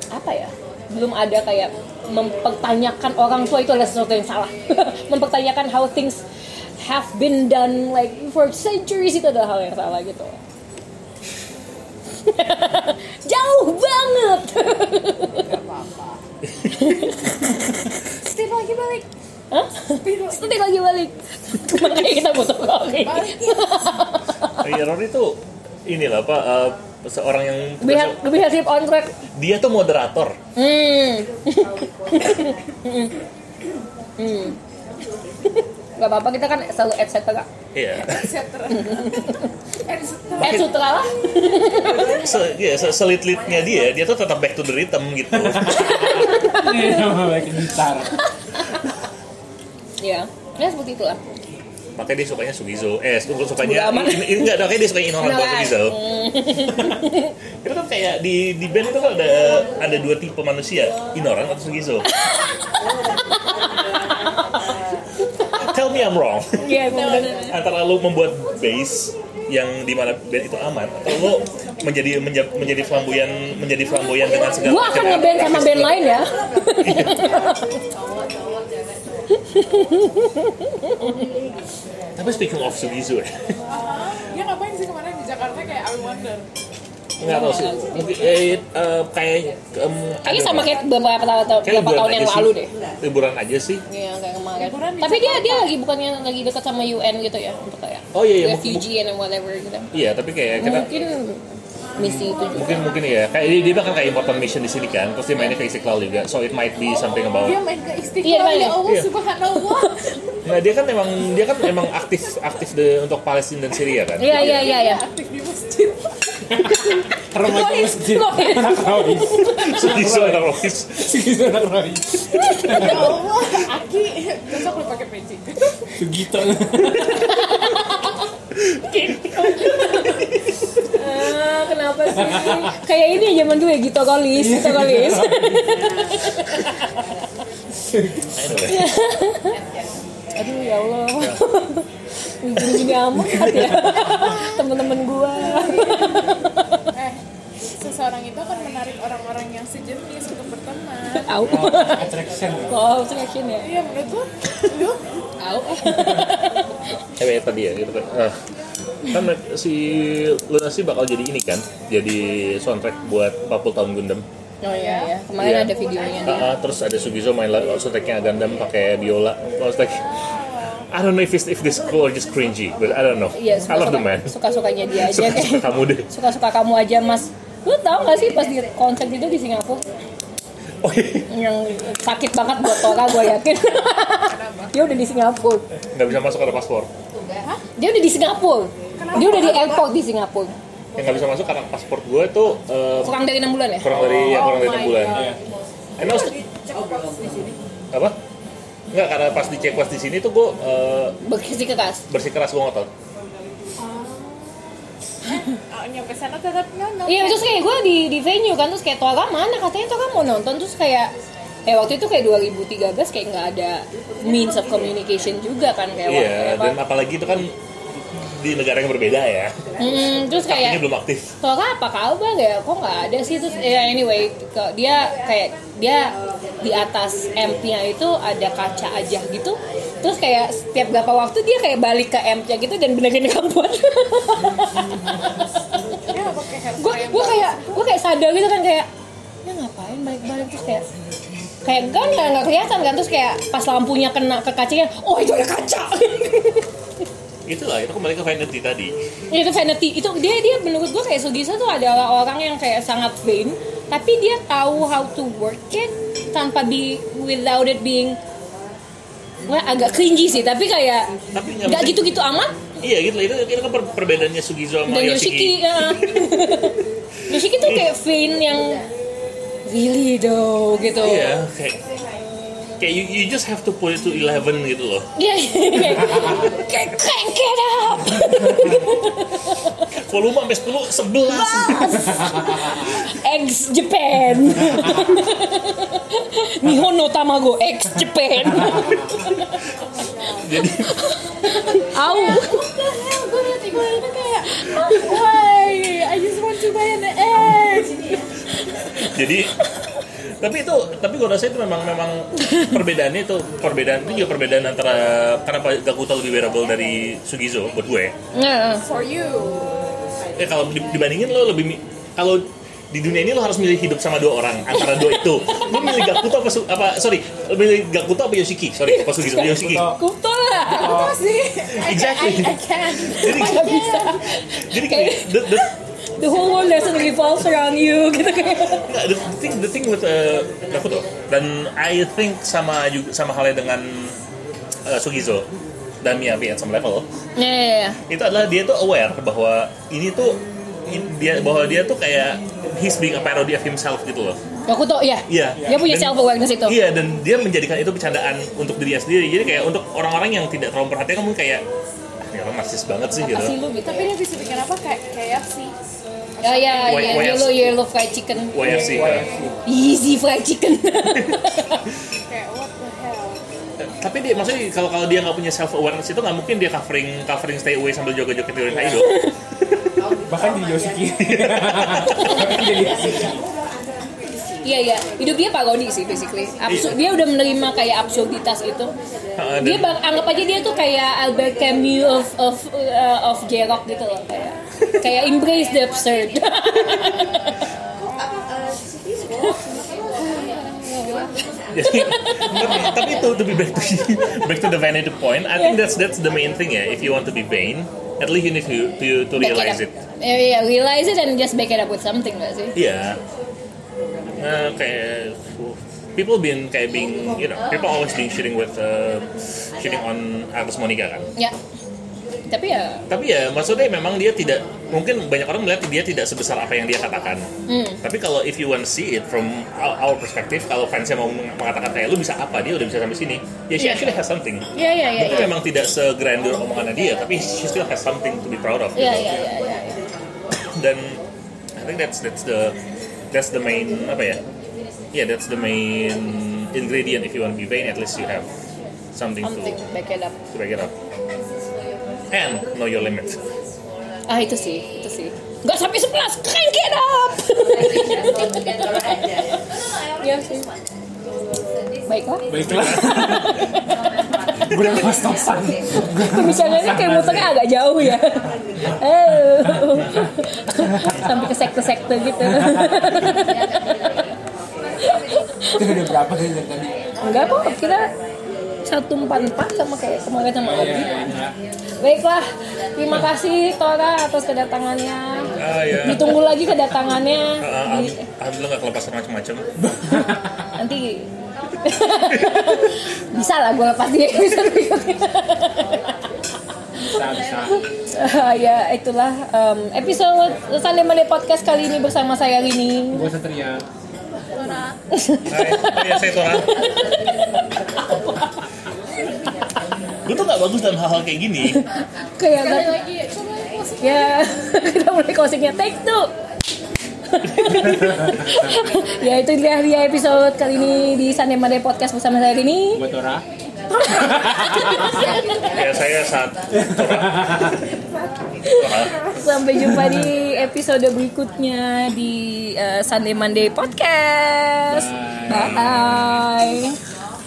apa ya belum ada kayak mempertanyakan orang tua itu adalah sesuatu yang salah mempertanyakan how things have been done like for centuries itu adalah hal yang salah gitu. Jauh banget. Steve lagi balik. Hah? Nanti lagi. Balik. Makanya kita butuh Rory Iya Rory tuh inilah apa eh, seorang yang lebih lebih hasil on track. Dia tuh moderator. Hmm. hmm. Gak apa-apa kita kan selalu et cetera. Iya. Cetera Cetera Et cetera lah. Se, iya, se- selit-litnya dia, dia tuh tetap back to the rhythm gitu. Nama baik gitar. Ya, ya seperti itulah. Makanya dia sukanya Sugizo. Eh, sukanya amat. ini, ini enggak, makanya dia suka Inoran buat. Sugizo. itu kan kayak di di band itu kan ada ada dua tipe manusia, Inoran atau Sugizo. Me I'm wrong. Iya, emang bener. Antara lu membuat bass yang di mana band itu aman atau lu menjadi menja- menjadi flamboyan menjadi flamboyan dengan segala Gua akan ngeband sama band lain ya. Tapi speaking of Sugizo ya, Dia ngapain sih kemarin di Jakarta kayak I wonder. Nggak tahu sih. Mungkin eh, eh, kayak em, Kayaknya sama kayak beberapa tahun beberapa tahun yang lalu deh. Liburan aja sih. Iya, kayak kemarin. Tapi dia dia lagi bukannya lagi dekat sama UN gitu ya untuk kayak Oh iya, iya. refugee and whatever gitu. Iya, tapi kayak kita Mungkin misi itu juga. mungkin mungkin ya kayak dia, dia bahkan kayak important mission di sini kan terus dia mainnya ke Istiqlal juga so it might be something about Dia main ke Iya, Istiqlal dia ya. Allah Iya. subhanallah. nah dia kan emang dia kan emang aktif aktif de, untuk Palestina dan Syria kan Iya, iya, iya, iya. Aktif di masjid. Remaja masjid. Anak Rohis. Sugizo anak Rohis Segitu anak Rohis. Ya Allah, Aki besok lu pakai peci. Segitu. Ah, kenapa sih? Kayak ini zaman dulu ya Gito Golis, Gito Golis. anyway Aduh ya Allah. Gini-gini amat ya. Temen-temen gua. Eh, seseorang itu akan menarik orang-orang yang sejenis untuk berteman. Au. Attraction. Wow, selection ya. Iya menurut lu, lu Au. kayak tadi ya gitu kan Ah. kan si Lunasi bakal jadi ini kan jadi soundtrack buat 40 tahun Gundam Oh iya ya. Kemarin Iya. ada videonya nih. Ah, ah, terus ada Sugizo main soundtracknya Gundam pakai biola was like I don't know if, it's, if this cool or just cringy but I don't know Iya, I love the man Suka-sukanya dia aja suka, suka kayak. kamu deh Suka-suka kamu aja, Mas. Lu tau gak sih pas di konser itu di Singapura? Oh iya. yang sakit banget buat Tora gue yakin dia udah di Singapura Nggak bisa masuk ada paspor. dia udah di Singapura dia udah di airport di Singapura Yang nggak bisa masuk karena paspor gue tuh eh, kurang dari enam bulan ya kurang dari ya kurang dari enam bulan. And also, apa? Enggak karena pas dicek pas di sini tuh gue eh, bersih keras bersikeras gue ngotot. Oh, nyampe sana tetap nyono Iya terus kayak gue di di venue kan terus kayak Tora mana katanya Tora mau nonton terus kayak eh waktu itu kayak 2013 kayak nggak ada means of communication juga kan kayak Iya. waktu Dan apa apalagi itu kan di negara yang berbeda ya. hmm, terus Ini kayak belum aktif. Tora apa kabar ya? Kok nggak ada sih? Terus ya anyway dia kayak dia di atas amp-nya itu ada kaca aja gitu. Terus kayak setiap berapa waktu dia kayak balik ke amp-nya gitu dan benerin ya hair gue gue kayak gue kayak sadar gitu kan kayak ya ngapain balik-balik? Terus kayak kayak kan nggak kelihatan kan? Terus kayak pas lampunya kena ke kacanya oh itu ada kaca Itulah itu kembali ke vanity tadi. itu vanity itu dia dia menurut gue kayak Sugisa tuh adalah orang yang kayak sangat vain tapi dia tahu how to work it tanpa be without it being Wah, agak cringy sih tapi kayak Tapi nggak gitu-gitu amat Iya gitu lah, itu, itu kan per- perbedaannya Sugizo sama dan Yoshiki. Yoshiki ya. Yoshiki tuh kayak vain yang really though gitu Iya, kayak kayak you, you just have to put it to 11 gitu loh. Iya, iya. Kayak crank it up. Volume sampai 10, 11. Ex Japan. Nihon no tamago ex Japan. Jadi Au. gue liat gue itu kayak why I just want to buy an egg jadi tapi itu tapi gue rasa itu memang memang perbedaannya itu perbedaan itu juga perbedaan antara kenapa Gakuto lebih wearable dari Sugizo buat gue. For you Ya kalau di- dibandingin lo lebih kalau di dunia ini lo harus milih hidup sama dua orang antara dua itu. Lo milih Gakuto apa, Su- apa sorry, lo milih Gakuto apa Yoshiki? Sorry, apa Sugizo? Yoshiki. kuto lah. apa sih I, Exactly. I, I can't Jadi Gak bisa. jadi gini, the, the, The whole world doesn't revolve around you gitu kayak. The, the thing the thing with uh, Gakuto dan I think sama juga sama halnya dengan uh, Sugizo dan Miyabi at some level Ya, ya, ya. itu adalah dia tuh aware bahwa ini tuh in- dia bahwa dia tuh kayak he's being a parody of himself gitu loh. Gakuto, ya. Iya. Dia punya Dan- self awareness itu. Iya dan dia menjadikan itu bercandaan untuk dirinya sendiri. Jadi kayak untuk orang-orang yang tidak terlalu perhatian kamu kayak ah, ini orang narsis banget sih gitu. Apa sih lu gitu? tapi dia bisa bikin apa kayak kayak sih Ya, ya, Y- ya. YFC. Yellow, yellow fried chicken. YFC. kan. Easy fried chicken. kayak what the hell Tapi dia maksudnya kalau kalau dia nggak punya self awareness itu nggak mungkin dia covering covering stay away sambil joget-joget teori Kaido. bahkan jadi Yoshiki bahkan jadi Yoshiki Iya iya, hidup dia parodi sih basically. Absurd, dia udah menerima kayak absurditas itu. Dia bang, anggap aja dia tuh kayak Albert Camus of of uh, of J-rock gitu loh kayak kayak embrace the absurd. Jadi, tapi, tapi itu to be back to back to the vanity point. I think that's that's the main thing ya. If you want to be vain, at least you need to to, realize it it. Iya, iya, realize it and just back it up with something gak sih? Iya. Nah, kayak people been kayak being you know people always being shitting with uh, shitting on Agus Monica kan. Ya. Tapi ya, Tapi ya maksudnya memang dia tidak mungkin banyak orang melihat dia tidak sebesar apa yang dia katakan. hmm, Tapi kalau if you want to see it from our, our perspective, kalau fansnya mau mengatakan kayak lu bisa apa dia udah bisa sampai sini, ya she actually has something. iya iya iya. Mungkin Iya memang tidak segrandeur omongannya dia, tapi she still has something to be proud of. gitu. iya iya. iya. Dan I think that's that's the that's the main apa ya? Yeah, that's the main ingredient if you want to be vain. At least you have something, Something to back it up. to back it up. And know your limit. Ah itu sih, itu sih. Gak sampai 11, crank it up. Iya sih. Baiklah. baiklah gue udah kos-kosan Misalnya kayak muternya agak jauh ya. Eh. Sampai ke sekte-sekte gitu. itu udah berapa sih dari tadi Enggak kok, kita satu empat empat sama kayak kemarin sama Obi. Iya, iya. Baiklah, terima kasih Tora atas kedatangannya. Ah, ya. Ditunggu lagi kedatangannya. Ah, alham- Alhamdulillah nggak kelepasan macam-macam. nanti bisa lah gue lepas di episode berikutnya. bisa bisa Ah, ya itulah em, episode Sunday Monday Podcast kali ini bersama saya Rini. gue satria Hai, saya Tora. Gue tuh nggak bagus dalam hal-hal kayak gini. Kayak lagi, ya kita mulai closingnya take two. ya itu dia dia episode kali ini di Sunday Monday Podcast bersama saya Rini. buat Tora Ya saya saat. Sampai jumpa di episode berikutnya di eh, Sunday Monday Podcast. Bye. Bye.